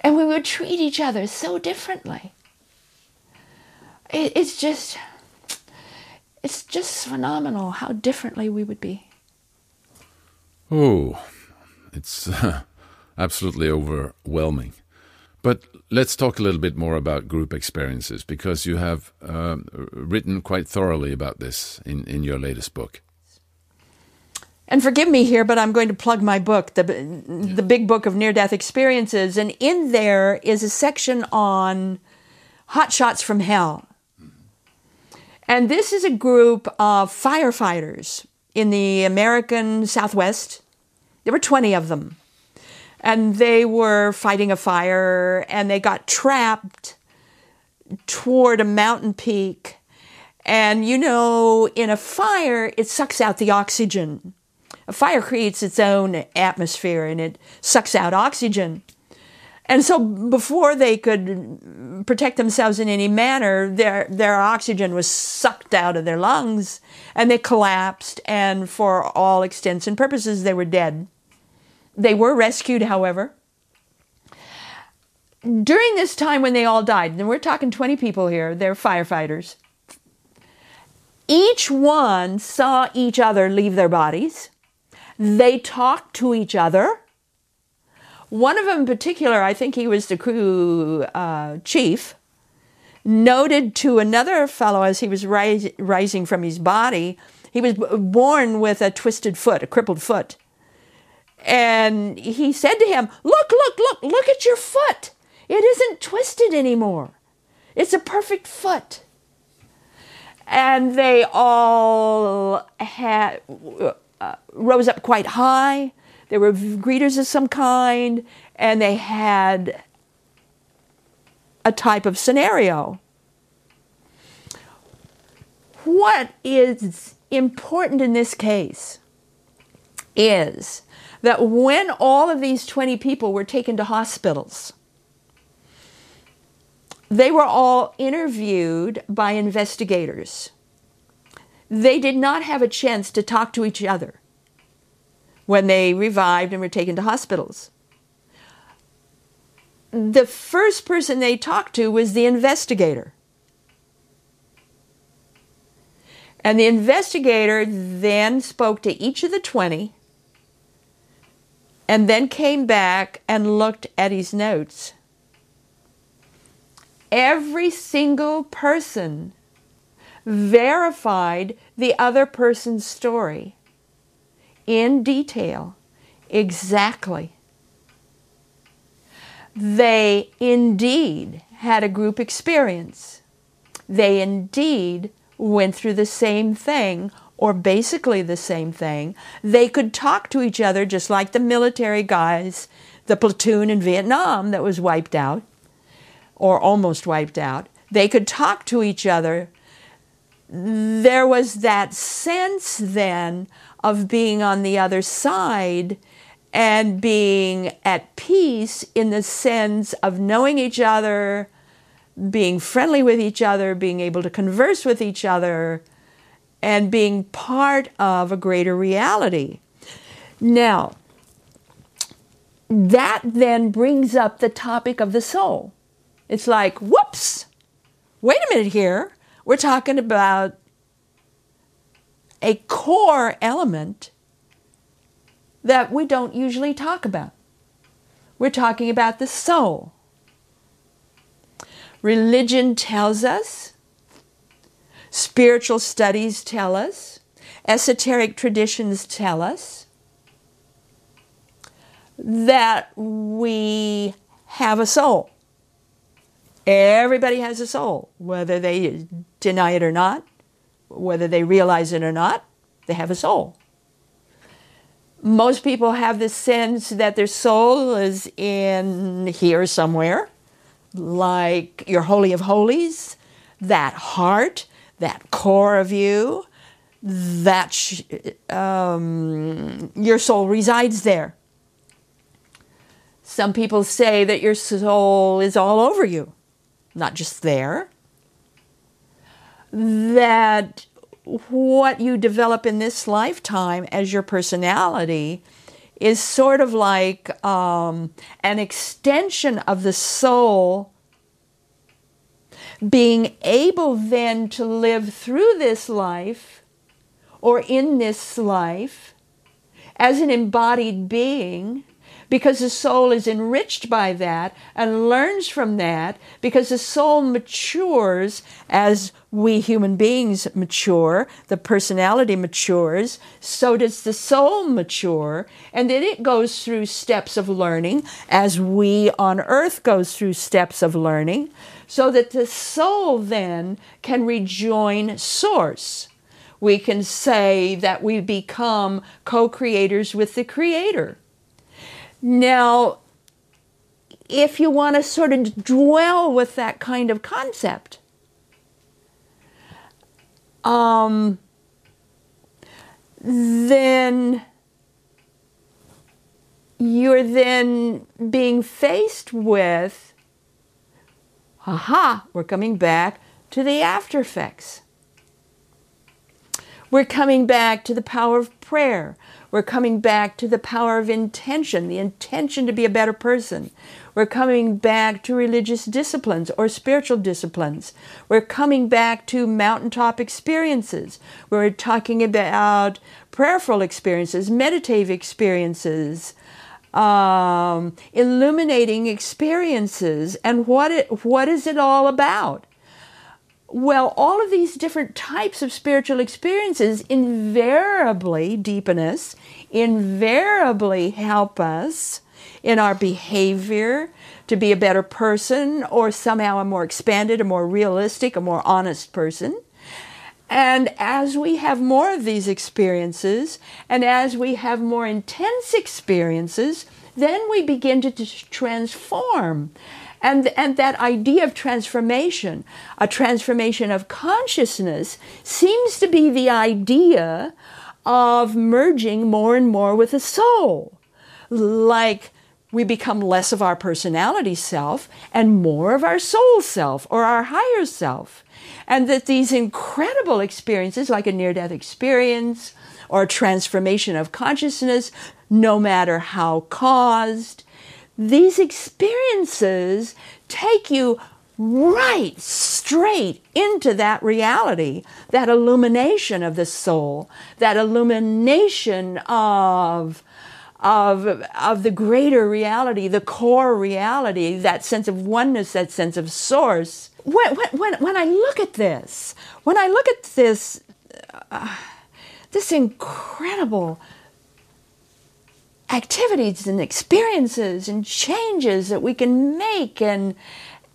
And we would treat each other so differently. it's just it's just phenomenal how differently we would be. Oh, it's uh, absolutely overwhelming. But let's talk a little bit more about group experiences because you have um, written quite thoroughly about this in, in your latest book. And forgive me here, but I'm going to plug my book, the, the big book of near death experiences. And in there is a section on hot shots from hell. And this is a group of firefighters in the American Southwest. There were 20 of them. And they were fighting a fire and they got trapped toward a mountain peak. And you know, in a fire, it sucks out the oxygen. A fire creates its own atmosphere and it sucks out oxygen. And so before they could protect themselves in any manner, their, their oxygen was sucked out of their lungs and they collapsed. And for all extents and purposes, they were dead. They were rescued, however. during this time when they all died, and we're talking 20 people here, they're firefighters, each one saw each other leave their bodies. They talked to each other. One of them in particular, I think he was the crew uh, chief, noted to another fellow as he was ris- rising from his body, he was born with a twisted foot, a crippled foot. And he said to him, Look, look, look, look at your foot. It isn't twisted anymore. It's a perfect foot. And they all had, uh, rose up quite high. They were greeters of some kind, and they had a type of scenario. What is important in this case is that when all of these 20 people were taken to hospitals, they were all interviewed by investigators. They did not have a chance to talk to each other when they revived and were taken to hospitals. The first person they talked to was the investigator. And the investigator then spoke to each of the 20 and then came back and looked at his notes. Every single person verified the other person's story in detail, exactly. They indeed had a group experience. They indeed went through the same thing or basically the same thing. They could talk to each other just like the military guys, the platoon in Vietnam that was wiped out or almost wiped out. They could talk to each other. There was that sense then of being on the other side and being at peace in the sense of knowing each other, being friendly with each other, being able to converse with each other, and being part of a greater reality. Now, that then brings up the topic of the soul. It's like, whoops, wait a minute here. We're talking about a core element that we don't usually talk about. We're talking about the soul. Religion tells us, spiritual studies tell us, esoteric traditions tell us that we have a soul. Everybody has a soul, whether they deny it or not, whether they realize it or not, they have a soul. Most people have this sense that their soul is in here somewhere like your Holy of Holies, that heart, that core of you, that sh- um, your soul resides there. Some people say that your soul is all over you, not just there. That what you develop in this lifetime as your personality is sort of like um, an extension of the soul being able then to live through this life or in this life as an embodied being because the soul is enriched by that and learns from that because the soul matures as we human beings mature, the personality matures, so does the soul mature, and then it goes through steps of learning as we on earth goes through steps of learning, so that the soul then can rejoin source. We can say that we become co creators with the Creator. Now, if you want to sort of dwell with that kind of concept, um, then you're then being faced with, aha, we're coming back to the after effects. We're coming back to the power of prayer. We're coming back to the power of intention, the intention to be a better person. We're coming back to religious disciplines or spiritual disciplines. We're coming back to mountaintop experiences. We're talking about prayerful experiences, meditative experiences, um, illuminating experiences. And what, it, what is it all about? Well, all of these different types of spiritual experiences invariably deepen us, invariably help us in our behavior to be a better person or somehow a more expanded, a more realistic, a more honest person. And as we have more of these experiences, and as we have more intense experiences, then we begin to transform. And, and that idea of transformation, a transformation of consciousness, seems to be the idea of merging more and more with the soul. Like we become less of our personality self and more of our soul self or our higher self. And that these incredible experiences, like a near death experience or a transformation of consciousness, no matter how caused, these experiences take you right straight into that reality, that illumination of the soul, that illumination of, of, of the greater reality, the core reality, that sense of oneness, that sense of source. When, when, when I look at this, when I look at this, uh, this incredible activities and experiences and changes that we can make and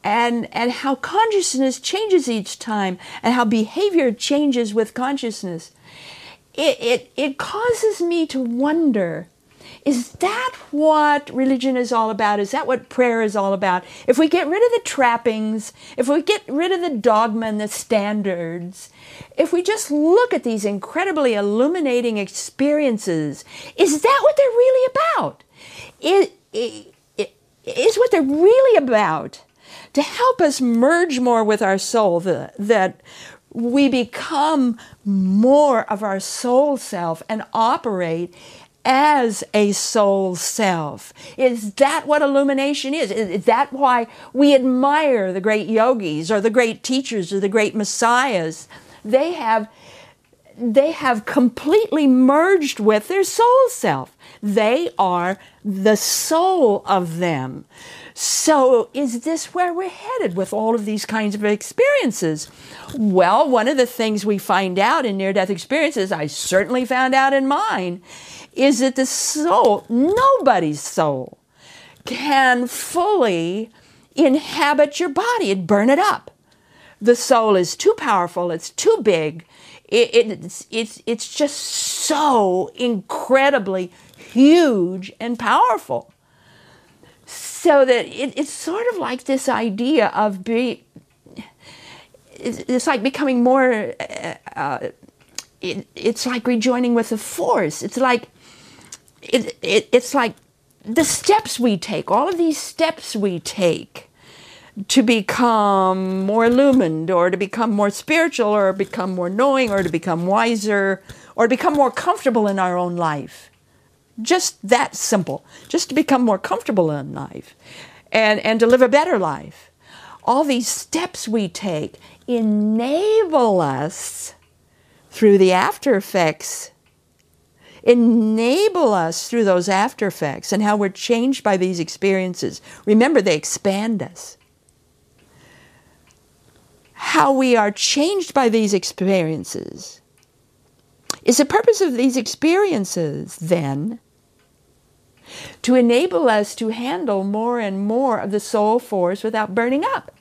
and and how consciousness changes each time and how behavior changes with consciousness. It it, it causes me to wonder is that what religion is all about? Is that what prayer is all about? If we get rid of the trappings, if we get rid of the dogma and the standards, if we just look at these incredibly illuminating experiences, is that what they're really about? Is, is what they're really about to help us merge more with our soul, the, that we become more of our soul self and operate as a soul self. Is that what illumination is? Is that why we admire the great yogis or the great teachers or the great messiahs? They have they have completely merged with their soul self. They are the soul of them. So, is this where we're headed with all of these kinds of experiences? Well, one of the things we find out in near death experiences, I certainly found out in mine, is that the soul, nobody's soul, can fully inhabit your body and burn it up. The soul is too powerful, it's too big, it, it's, it's, it's just so incredibly huge and powerful. So that it, it's sort of like this idea of being, it's like becoming more, uh, uh, it, it's like rejoining with the force. It's like it, it, it's like the steps we take, all of these steps we take to become more illumined or to become more spiritual or become more knowing or to become wiser or to become more comfortable in our own life. Just that simple. Just to become more comfortable in life and, and to live a better life. All these steps we take enable us through the after effects enable us through those after effects and how we're changed by these experiences. Remember, they expand us. How we are changed by these experiences. Is the purpose of these experiences then to enable us to handle more and more of the soul force without burning up?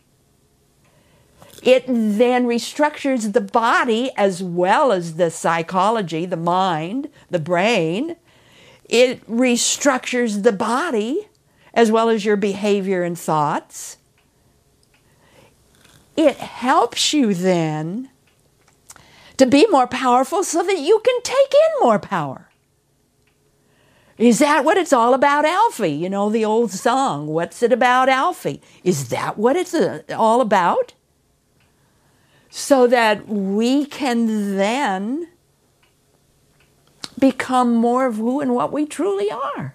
It then restructures the body as well as the psychology, the mind, the brain. It restructures the body as well as your behavior and thoughts. It helps you then to be more powerful so that you can take in more power. Is that what it's all about, Alfie? You know, the old song, What's It About, Alfie? Is that what it's uh, all about? So that we can then become more of who and what we truly are.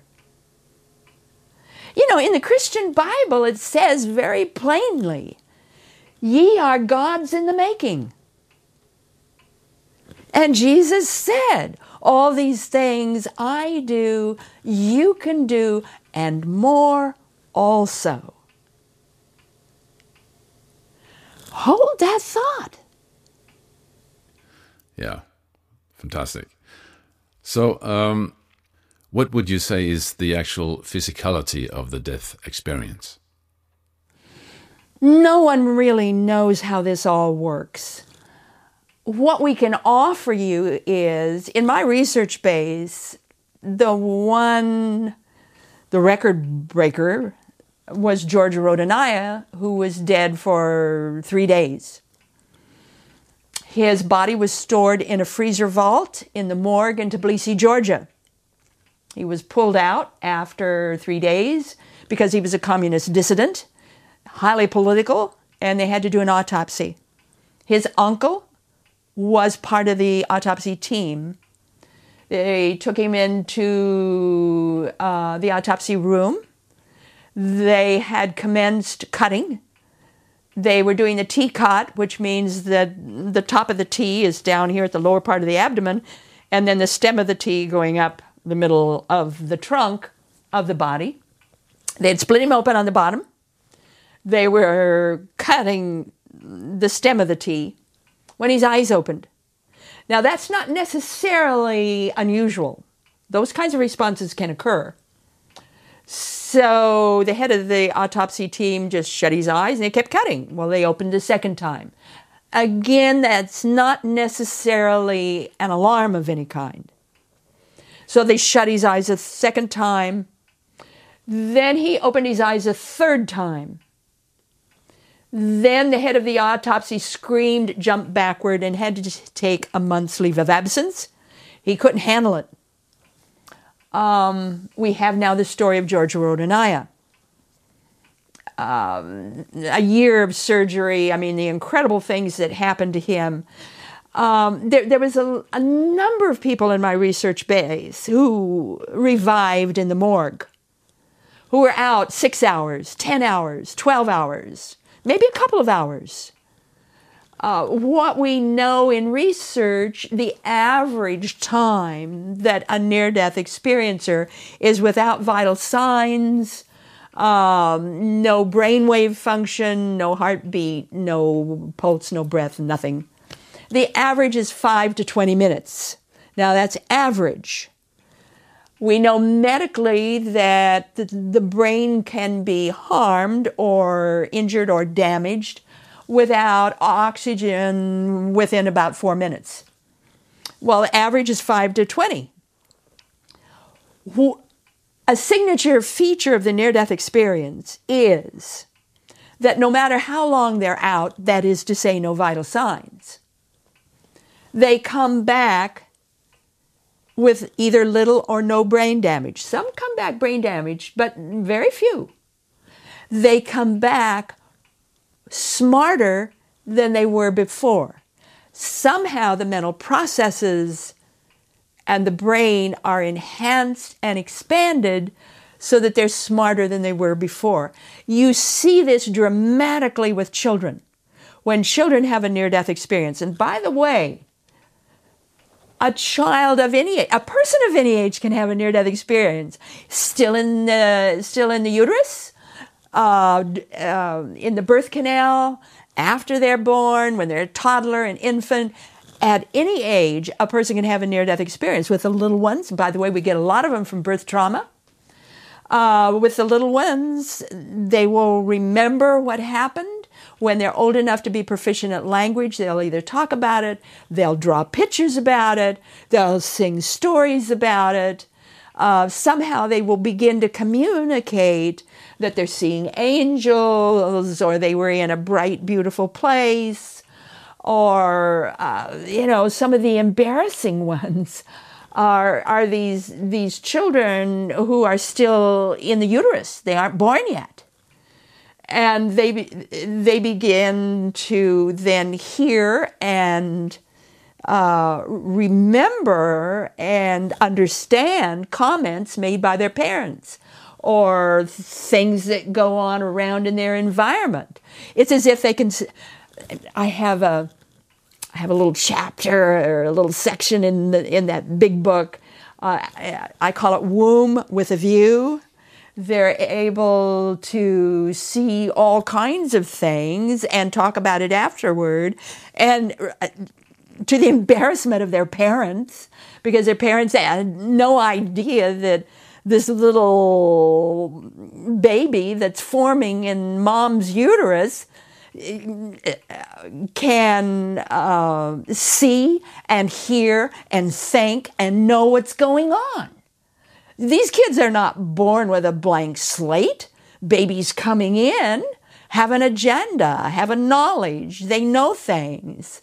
You know, in the Christian Bible, it says very plainly, Ye are gods in the making. And Jesus said, All these things I do, you can do, and more also. Hold that thought. Yeah, fantastic. So, um, what would you say is the actual physicality of the death experience? No one really knows how this all works. What we can offer you is, in my research base, the one, the record breaker was George Rodonaia, who was dead for three days. His body was stored in a freezer vault in the morgue in Tbilisi, Georgia. He was pulled out after three days because he was a communist dissident, highly political, and they had to do an autopsy. His uncle was part of the autopsy team. They took him into uh, the autopsy room. They had commenced cutting. They were doing the T cut, which means that the top of the T is down here at the lower part of the abdomen, and then the stem of the T going up the middle of the trunk of the body. They'd split him open on the bottom. They were cutting the stem of the T when his eyes opened. Now, that's not necessarily unusual. Those kinds of responses can occur. So the head of the autopsy team just shut his eyes and they kept cutting. Well, they opened a second time. Again, that's not necessarily an alarm of any kind. So they shut his eyes a second time. Then he opened his eyes a third time. Then the head of the autopsy screamed, jumped backward, and had to take a month's leave of absence. He couldn't handle it. Um, we have now the story of George Rodonaia. Um, a year of surgery, I mean, the incredible things that happened to him. Um, there, there was a, a number of people in my research base who revived in the morgue, who were out six hours, 10 hours, 12 hours, maybe a couple of hours. Uh, what we know in research, the average time that a near death experiencer is without vital signs, um, no brainwave function, no heartbeat, no pulse, no breath, nothing. The average is 5 to 20 minutes. Now that's average. We know medically that the, the brain can be harmed or injured or damaged without oxygen within about four minutes. Well, the average is 5 to 20. A signature feature of the near death experience is that no matter how long they're out, that is to say, no vital signs, they come back with either little or no brain damage. Some come back brain damaged, but very few. They come back smarter than they were before. Somehow the mental processes and the brain are enhanced and expanded so that they're smarter than they were before. You see this dramatically with children when children have a near death experience. And by the way, a child of any age, a person of any age can have a near death experience. Still in the, still in the uterus, uh, uh, in the birth canal, after they're born, when they're a toddler, an infant. At any age, a person can have a near death experience. With the little ones, by the way, we get a lot of them from birth trauma. Uh, with the little ones, they will remember what happened when they're old enough to be proficient at language, they'll either talk about it, they'll draw pictures about it, they'll sing stories about it. Uh, somehow they will begin to communicate that they're seeing angels or they were in a bright, beautiful place or, uh, you know, some of the embarrassing ones. Are, are these these children who are still in the uterus? They aren't born yet and they they begin to then hear and uh, remember and understand comments made by their parents or things that go on around in their environment. It's as if they can. I have a, I have a little chapter or a little section in the in that big book. Uh, I call it "Womb with a View." They're able to see all kinds of things and talk about it afterward, and uh, to the embarrassment of their parents, because their parents had no idea that this little baby that's forming in mom's uterus can uh, see and hear and think and know what's going on. These kids are not born with a blank slate. Babies coming in have an agenda, have a knowledge, they know things.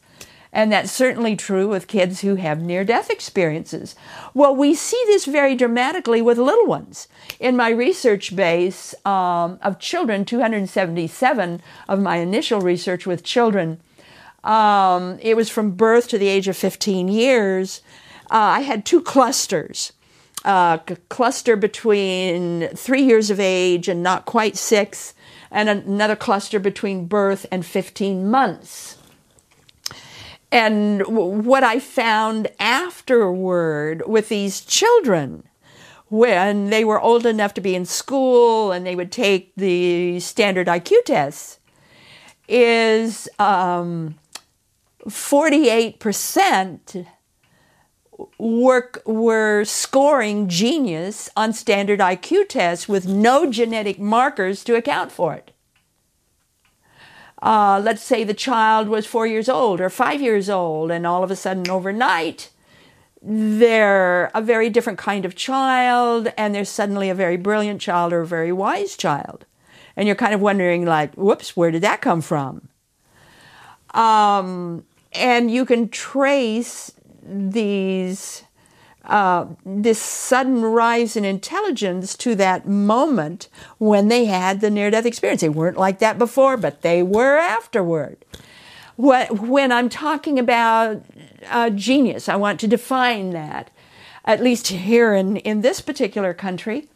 And that's certainly true with kids who have near death experiences. Well, we see this very dramatically with little ones. In my research base um, of children, 277 of my initial research with children, um, it was from birth to the age of 15 years. Uh, I had two clusters. Uh, a cluster between three years of age and not quite six, and another cluster between birth and 15 months. And what I found afterward with these children, when they were old enough to be in school and they would take the standard IQ tests, is um, 48% were, were scoring genius on standard IQ tests with no genetic markers to account for it uh, let's say the child was four years old or five years old, and all of a sudden overnight, they're a very different kind of child, and they're suddenly a very brilliant child or a very wise child. And you're kind of wondering, like, whoops, where did that come from? Um, and you can trace these uh, this sudden rise in intelligence to that moment when they had the near death experience. They weren't like that before, but they were afterward. What, when I'm talking about uh, genius, I want to define that, at least here in, in this particular country.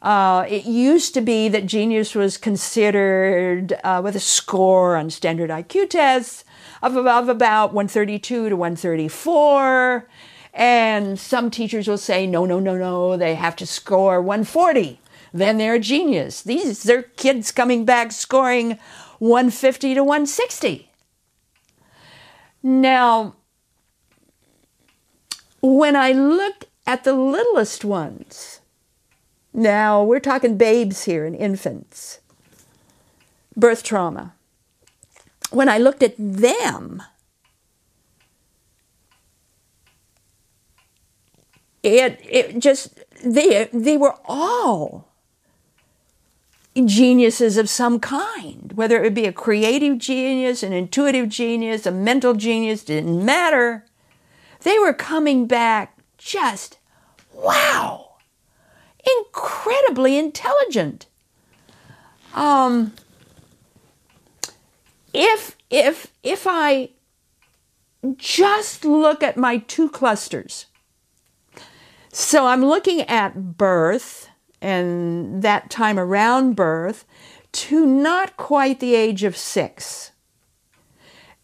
Uh, it used to be that genius was considered uh, with a score on standard IQ tests of, of about 132 to 134 and some teachers will say, no, no, no, no, they have to score 140. Then they're a genius. These are kids coming back scoring 150 to 160. Now, when I look at the littlest ones, now we're talking babes here and infants, birth trauma. When I looked at them, it it just they they were all geniuses of some kind, whether it would be a creative genius, an intuitive genius, a mental genius, didn't matter. They were coming back just wow, incredibly intelligent. Um, if if if I just look at my two clusters so I'm looking at birth and that time around birth to not quite the age of six.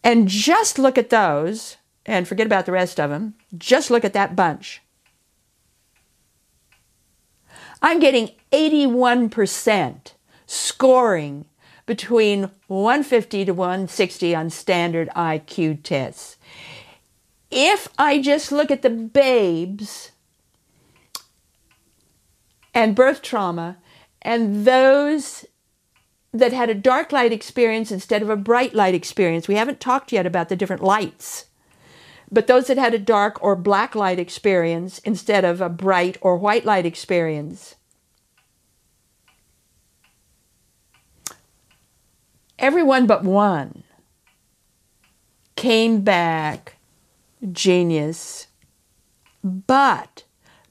And just look at those and forget about the rest of them. Just look at that bunch. I'm getting 81% scoring between 150 to 160 on standard IQ tests. If I just look at the babes, and birth trauma, and those that had a dark light experience instead of a bright light experience. We haven't talked yet about the different lights, but those that had a dark or black light experience instead of a bright or white light experience. Everyone but one came back genius, but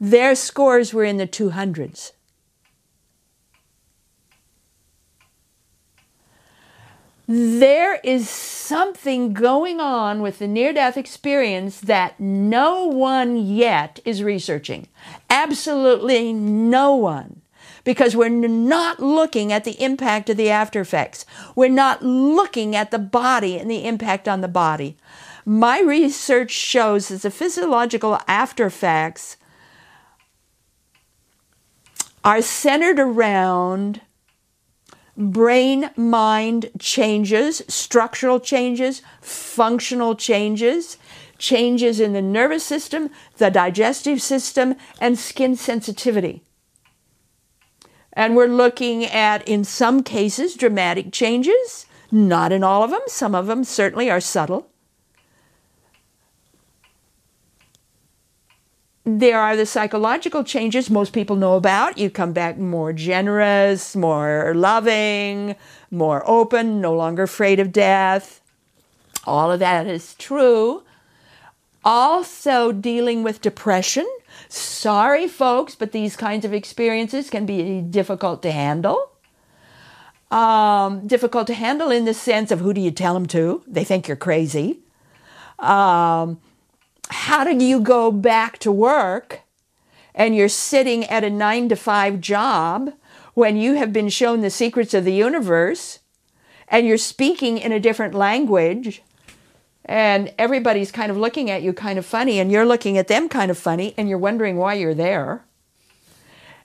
their scores were in the 200s. there is something going on with the near death experience that no one yet is researching. Absolutely no one. Because we're not looking at the impact of the after effects. We're not looking at the body and the impact on the body. My research shows that the physiological after effects are centered around brain mind changes, structural changes, functional changes, changes in the nervous system, the digestive system, and skin sensitivity. And we're looking at, in some cases, dramatic changes, not in all of them. Some of them certainly are subtle. There are the psychological changes most people know about. You come back more generous, more loving, more open, no longer afraid of death. All of that is true. Also, dealing with depression. Sorry, folks, but these kinds of experiences can be difficult to handle. Um, difficult to handle in the sense of who do you tell them to? They think you're crazy. Um, how do you go back to work and you're sitting at a nine to five job when you have been shown the secrets of the universe and you're speaking in a different language and everybody's kind of looking at you kind of funny and you're looking at them kind of funny and you're wondering why you're there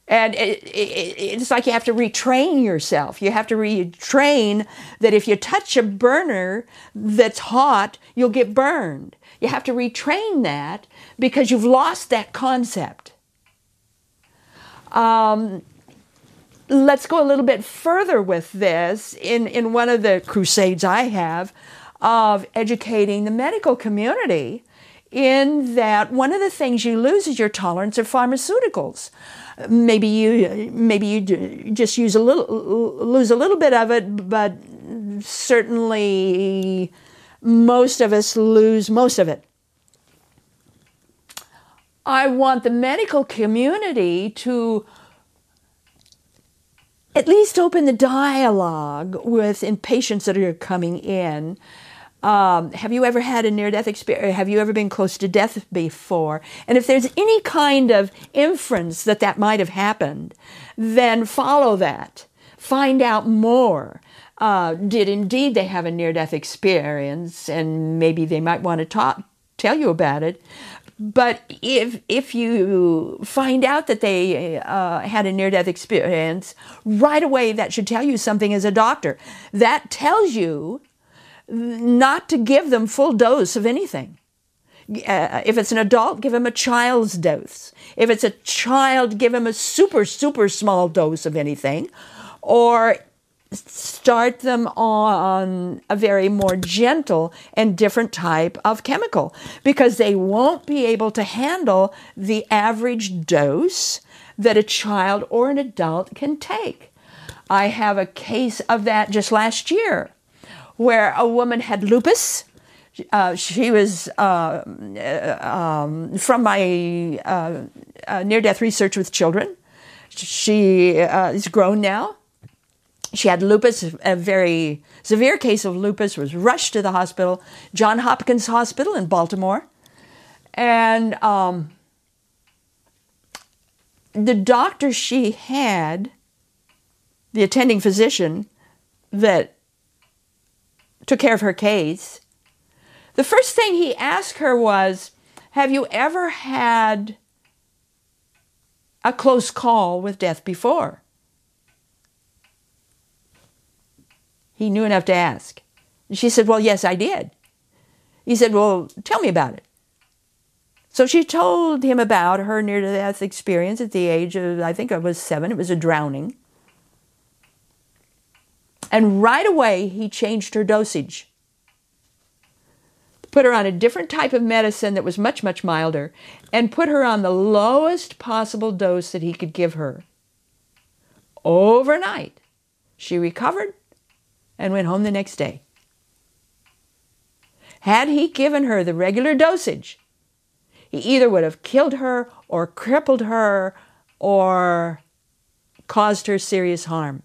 and it, it, it's like you have to retrain yourself. You have to retrain that if you touch a burner that's hot, you'll get burned. You have to retrain that because you've lost that concept. Um, let's go a little bit further with this. In, in one of the crusades I have of educating the medical community, in that one of the things you lose is your tolerance of pharmaceuticals. Maybe you maybe you just use a little lose a little bit of it, but certainly most of us lose most of it. I want the medical community to at least open the dialogue with patients that are coming in. Um, have you ever had a near death experience? Have you ever been close to death before? And if there's any kind of inference that that might have happened, then follow that. Find out more uh, did indeed they have a near death experience, and maybe they might want to talk, tell you about it. But if if you find out that they uh, had a near death experience, right away that should tell you something as a doctor. That tells you not to give them full dose of anything. Uh, if it's an adult, give him a child's dose. If it's a child, give him a super, super small dose of anything. Or start them on a very more gentle and different type of chemical because they won't be able to handle the average dose that a child or an adult can take. I have a case of that just last year where a woman had lupus. Uh, she was uh, um, from my uh, uh near death research with children. She uh, is grown now she had lupus, a very severe case of lupus, was rushed to the hospital, John Hopkins Hospital in Baltimore. And um, the doctor she had, the attending physician that took care of her case, the first thing he asked her was, Have you ever had a close call with death before? He knew enough to ask. And she said, Well, yes, I did. He said, Well, tell me about it. So she told him about her near death experience at the age of, I think I was seven. It was a drowning. And right away, he changed her dosage. Put her on a different type of medicine that was much, much milder, and put her on the lowest possible dose that he could give her. Overnight, she recovered and went home the next day. Had he given her the regular dosage, he either would have killed her or crippled her or caused her serious harm.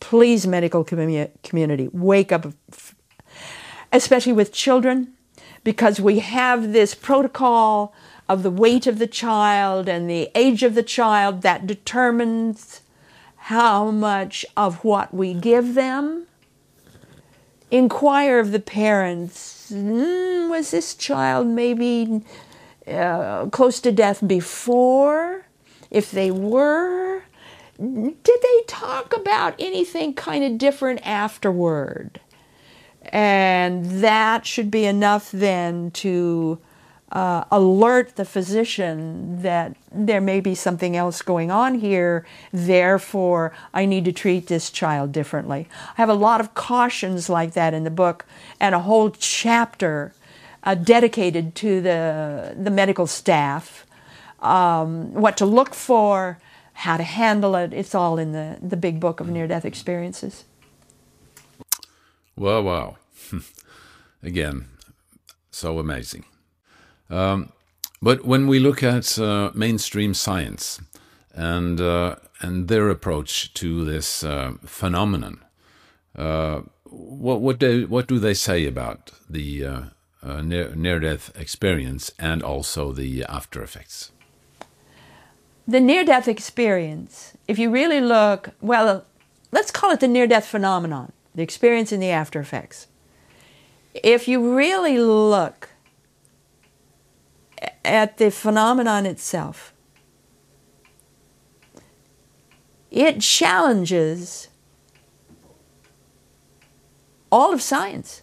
Please, medical commu- community, wake up, especially with children, because we have this protocol of the weight of the child and the age of the child that determines how much of what we give them. Inquire of the parents mm, was this child maybe uh, close to death before? If they were, did they talk about anything kind of different afterward? And that should be enough then to uh, alert the physician that there may be something else going on here, therefore, I need to treat this child differently. I have a lot of cautions like that in the book and a whole chapter uh, dedicated to the, the medical staff, um, what to look for, how to handle it. It's all in the, the big book of near death experiences. Wow, wow. Again, so amazing. Um, but when we look at uh, mainstream science and uh, and their approach to this uh, phenomenon, uh, what what do what do they say about the uh, uh, near near death experience and also the after effects? The near death experience, if you really look, well, let's call it the near death phenomenon, the experience and the after effects. If you really look at the phenomenon itself. It challenges all of science.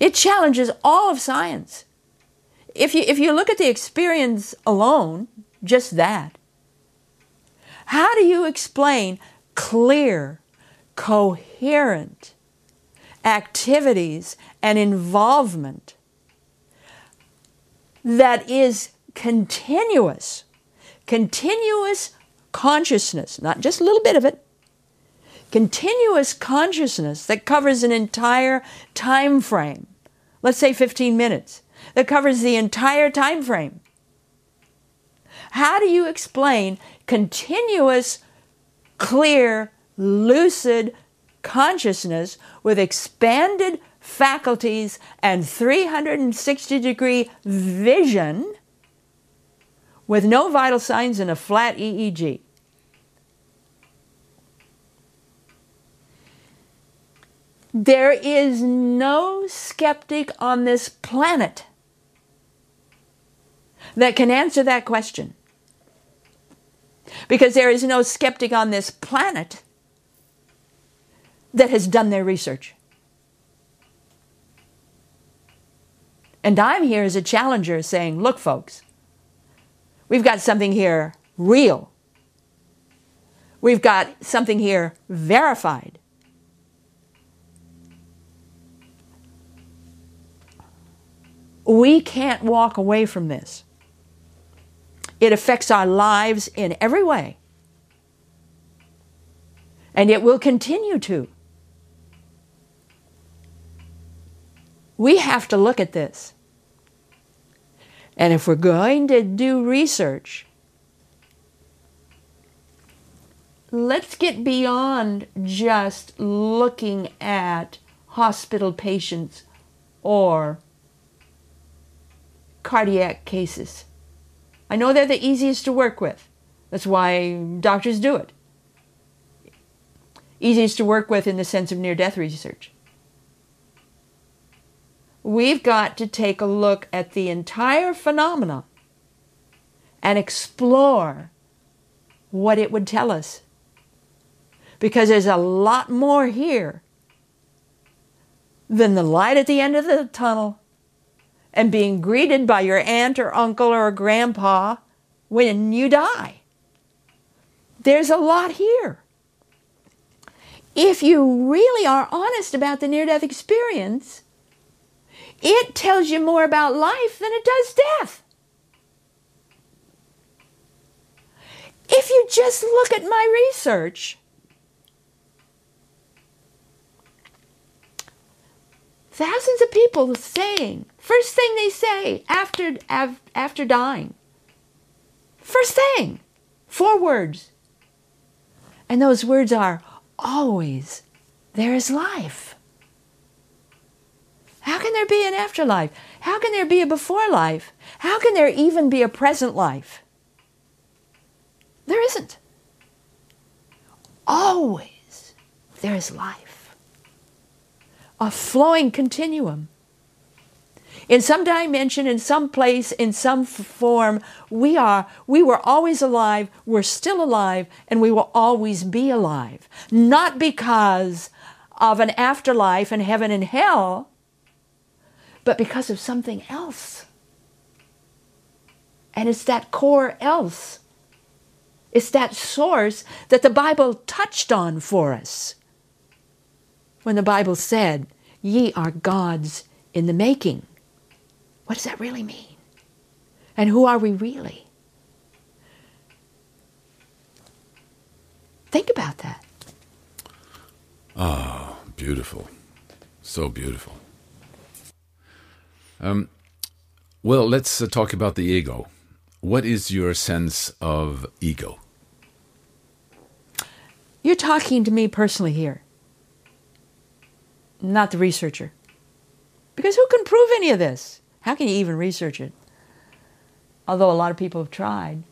It challenges all of science. If you, if you look at the experience alone, just that, how do you explain clear, coherent activities and involvement that is continuous, continuous consciousness, not just a little bit of it, continuous consciousness that covers an entire time frame. Let's say 15 minutes. That covers the entire time frame. How do you explain continuous, clear, lucid consciousness with expanded faculties, and 360 degree vision with no vital signs and a flat EEG. There is no skeptic on this planet that can answer that question. Because there is no skeptic on this planet that has done their research. And I'm here as a challenger saying, look, folks, we've got something here real. We've got something here verified. We can't walk away from this. It affects our lives in every way. And it will continue to. We have to look at this. And if we're going to do research, let's get beyond just looking at hospital patients or cardiac cases. I know they're the easiest to work with. That's why doctors do it. Easiest to work with in the sense of near death research we've got to take a look at the entire phenomena and explore what it would tell us. Because there's a lot more here than the light at the end of the tunnel and being greeted by your aunt or uncle or grandpa when you die. There's a lot here. If you really are honest about the near death experience, it tells you more about life than it does death. If you just look at my research, thousands of people saying, first thing they say after, after dying, first thing, four words And those words are always there is life. How can there be an afterlife? How can there be a before life? How can there even be a present life? There isn't. Always there is life. A flowing continuum. In some dimension, in some place, in some form, we are, we were always alive, we're still alive, and we will always be alive. Not because of an afterlife and heaven and hell, but because of something else. And it's that core else. It's that source that the Bible touched on for us. When the Bible said, Ye are gods in the making. What does that really mean? And who are we really? Think about that. Ah, beautiful. So beautiful. Um, well, let's uh, talk about the ego. What is your sense of ego? You're talking to me personally here, not the researcher. Because who can prove any of this? How can you even research it? Although a lot of people have tried.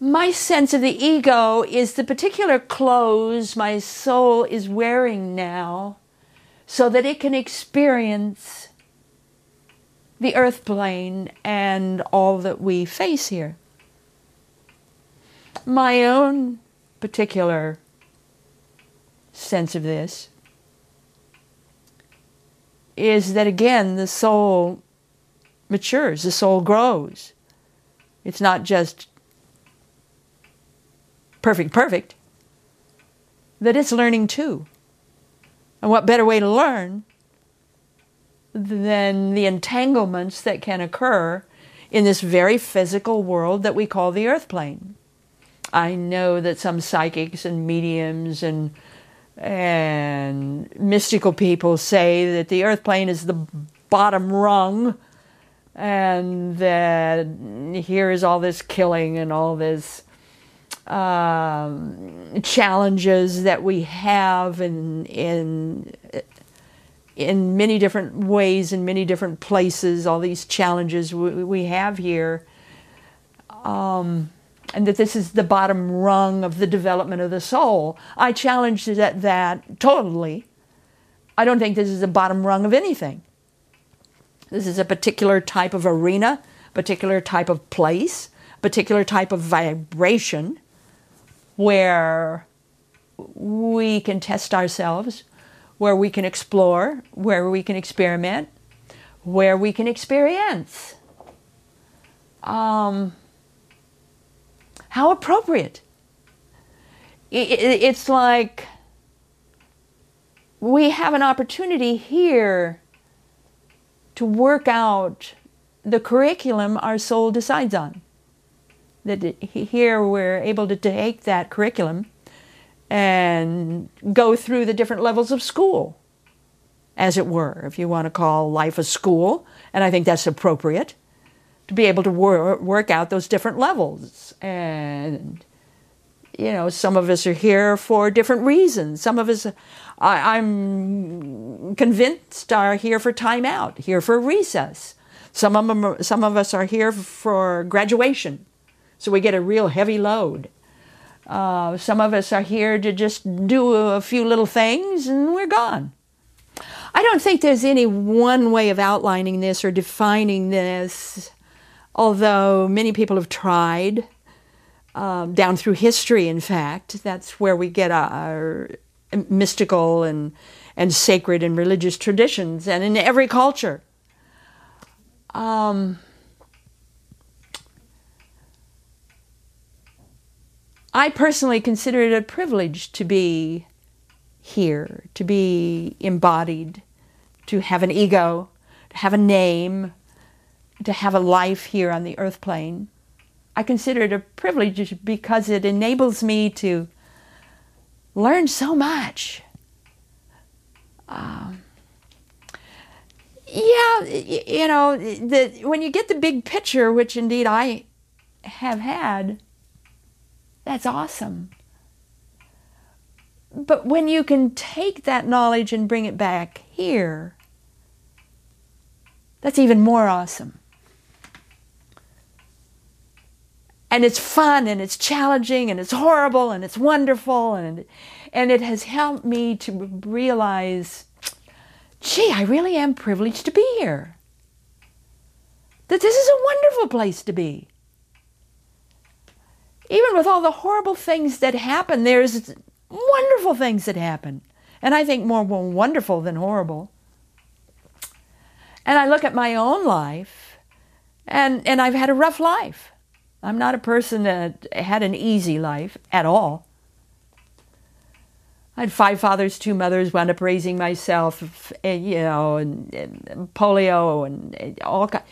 My sense of the ego is the particular clothes my soul is wearing now so that it can experience the earth plane and all that we face here. My own particular sense of this is that again the soul matures, the soul grows. It's not just perfect, perfect, that it's learning too. And what better way to learn than the entanglements that can occur in this very physical world that we call the earth plane? I know that some psychics and mediums and and mystical people say that the earth plane is the bottom rung and that here is all this killing and all this um, challenges that we have in in in many different ways in many different places all these challenges we, we have here um, and that this is the bottom rung of the development of the soul. I challenge that, that totally. I don't think this is the bottom rung of anything. This is a particular type of arena, particular type of place, particular type of vibration where we can test ourselves, where we can explore, where we can experiment, where we can experience. Um, how appropriate. It's like we have an opportunity here to work out the curriculum our soul decides on. That here we're able to take that curriculum and go through the different levels of school, as it were, if you want to call life a school, and I think that's appropriate to be able to wor- work out those different levels. And, you know, some of us are here for different reasons. Some of us, I, am convinced, are here for time out, here for recess. Some of, them some of us are here for graduation, so we get a real heavy load. Uh, some of us are here to just do a few little things and we're gone. I don't think there's any one way of outlining this or defining this although many people have tried. Um, down through history, in fact, that's where we get our, mystical and, and sacred and religious traditions, and in every culture. Um, I personally consider it a privilege to be here, to be embodied, to have an ego, to have a name, to have a life here on the earth plane. I consider it a privilege because it enables me to learn so much. Um, yeah, you know, the, when you get the big picture, which indeed I have had, That's awesome. But when you can take that knowledge and bring it back here, that's even more awesome. And it's fun and it's challenging and it's horrible and it's wonderful and and it has helped me to realize gee, I really am privileged to be here. That this is a wonderful place to be. Even with all the horrible things that happen, there's wonderful things that happen. And I think more wonderful than horrible. And I look at my own life, and, and I've had a rough life. I'm not a person that had an easy life at all. I had five fathers, two mothers, wound up raising myself, and, you know, and, and polio and, and all kinds.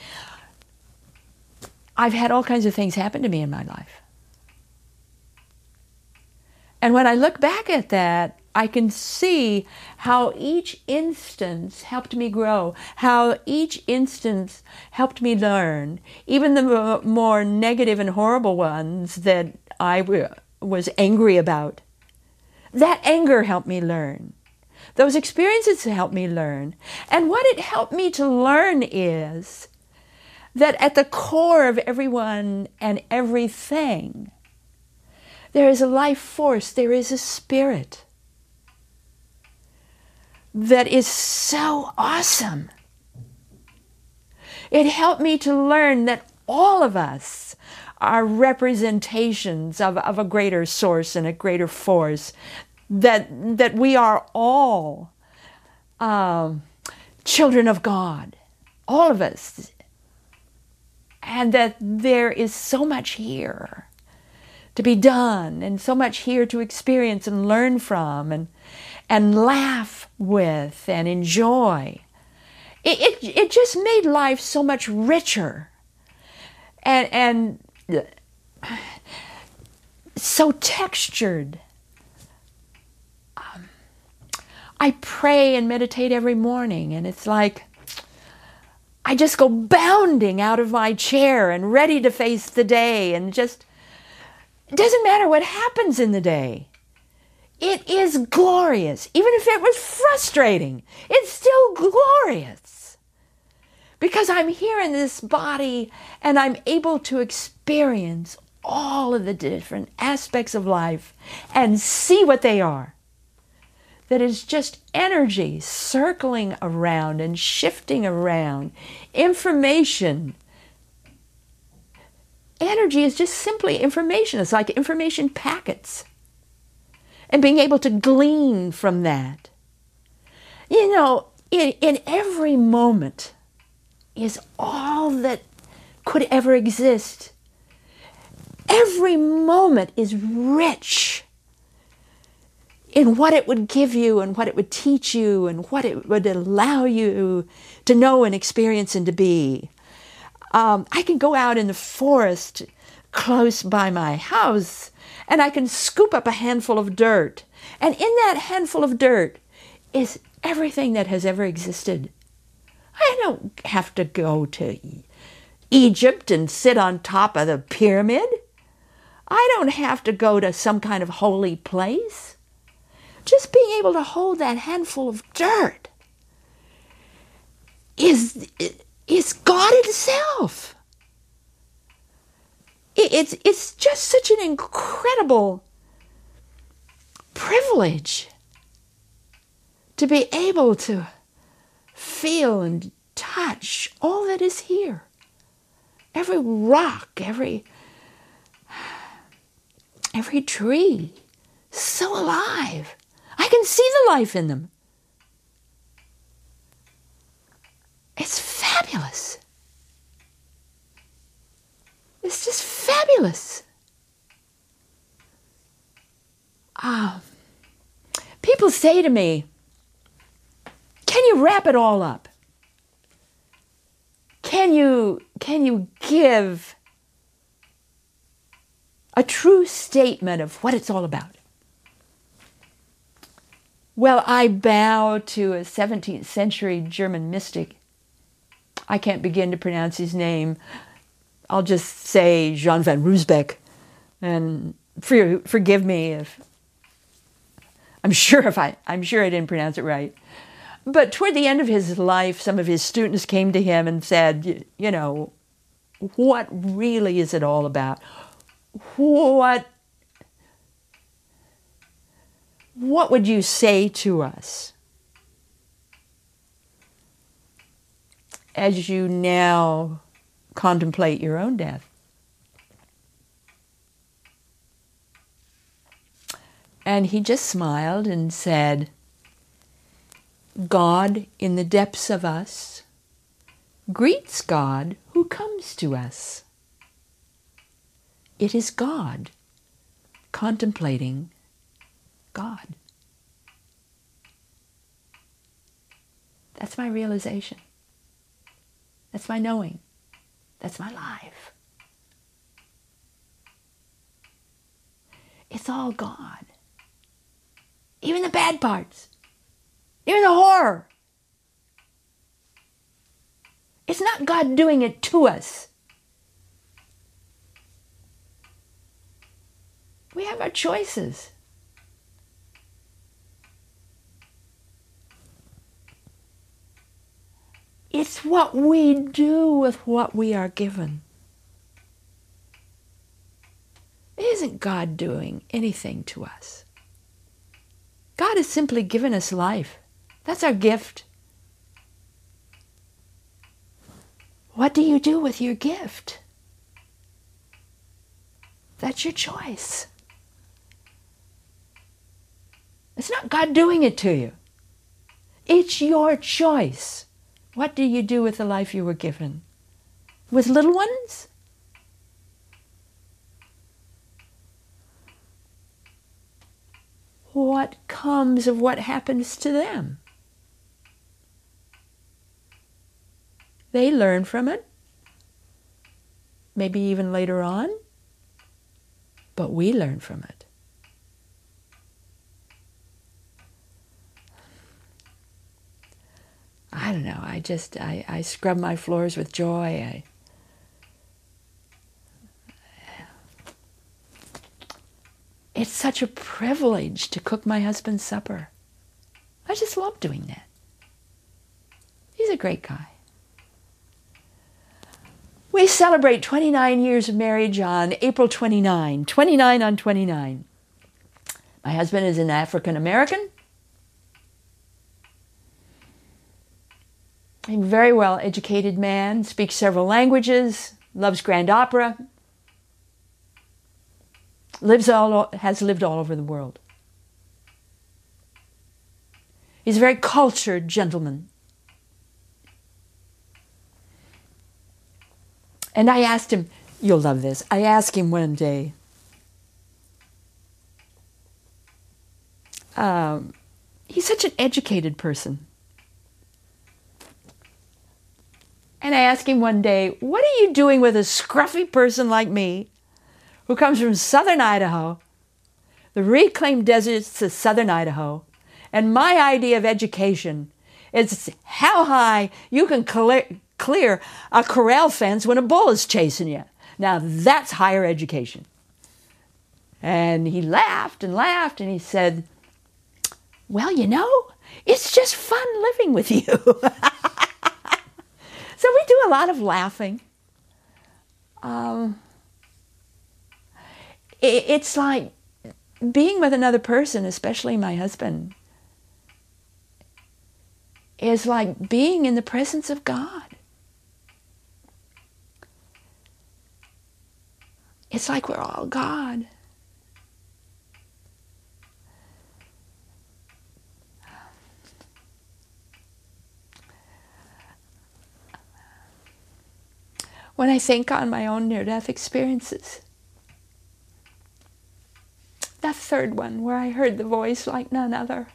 I've had all kinds of things happen to me in my life. And when I look back at that, I can see how each instance helped me grow, how each instance helped me learn, even the more negative and horrible ones that I was angry about. That anger helped me learn. Those experiences helped me learn. And what it helped me to learn is that at the core of everyone and everything, there is a life force, there is a spirit that is so awesome. It helped me to learn that all of us are representations of, of a greater source and a greater force, that, that we are all um, children of God, all of us, and that there is so much here to be done and so much here to experience and learn from and and laugh with and enjoy. It, it, it just made life so much richer and, and so textured. Um, I pray and meditate every morning, and it's like I just go bounding out of my chair and ready to face the day, and just it doesn't matter what happens in the day. It is glorious. Even if it was frustrating, it's still glorious. Because I'm here in this body and I'm able to experience all of the different aspects of life and see what they are. That is just energy circling around and shifting around, information. Energy is just simply information. It's like information packets and being able to glean from that. You know, in, in every moment is all that could ever exist. Every moment is rich in what it would give you and what it would teach you and what it would allow you to know and experience and to be. Um, I can go out in the forest close by my house and I can scoop up a handful of dirt. And in that handful of dirt is everything that has ever existed. I don't have to go to Egypt and sit on top of the pyramid. I don't have to go to some kind of holy place. Just being able to hold that handful of dirt is, is God itself. It's it's just such an incredible privilege to be able to feel and touch all that is here. Every rock every every tree so alive. I can see the life in them it's fabulous it's just fabulous. Ah, people say to me, "Can you wrap it all up? Can you can you give a true statement of what it's all about?" Well, I bow to a 17th century German mystic. I can't begin to pronounce his name. I'll just say Jean van Riebeeck. And for, forgive me if I'm sure if I I'm sure I didn't pronounce it right. But toward the end of his life, some of his students came to him and said, you know, what really is it all about? What what would you say to us as you now contemplate your own death? And he just smiled and said, God in the depths of us greets God who comes to us. It is God contemplating God. That's my realization. That's my knowing. That's my life. It's all God. Even the bad parts. Even the horror. It's not God doing it to us. We have our choices. It's what we do with what we are given. Isn't God doing anything to us. God has simply given us life. That's our gift. What do you do with your gift? That's your choice. It's not God doing it to you. It's your choice. What do you do with the life you were given? With little ones? What comes of what happens to them? They learn from it, maybe even later on, but we learn from it. I don't know. I just I, I scrub my floors with joy. I It's such a privilege to cook my husband's supper. I just love doing that. He's a great guy. We celebrate 29 years of marriage on April 29, 29 on 29. My husband is an African American. A very well educated man, speaks several languages, loves grand opera, lives all, has lived all over the world. He's a very cultured gentleman. And I asked him, you'll love this. I asked him one day, um, he's such an educated person. And I asked him one day, What are you doing with a scruffy person like me who comes from southern Idaho, the reclaimed deserts of southern Idaho? And my idea of education is how high you can clear, clear a corral fence when a bull is chasing you. Now that's higher education. And he laughed and laughed and he said, Well, you know, it's just fun living with you. so we do a lot of laughing. Um, it, it's like being with another person, especially my husband, is like being in the presence of God. It's like we're all God. When I think on my own near death experiences, that third one where I heard the voice like none other,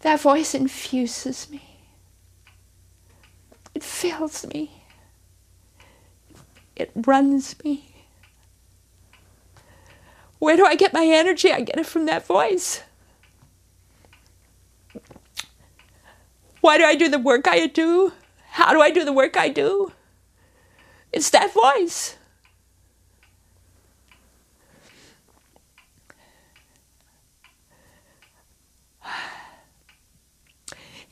that voice infuses me, it fills me. It runs me. Where do I get my energy? I get it from that voice. Why do I do the work I do? How do I do the work I do? It's that voice.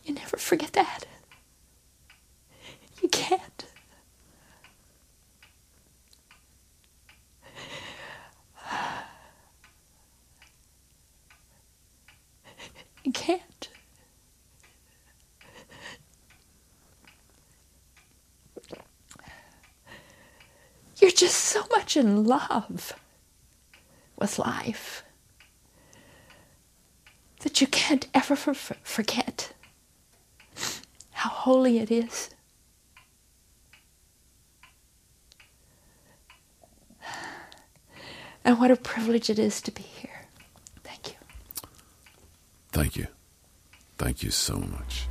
You never forget that. You can't. You can't. Just so much in love with life that you can't ever for- forget how holy it is. And what a privilege it is to be here. Thank you. Thank you. Thank you so much.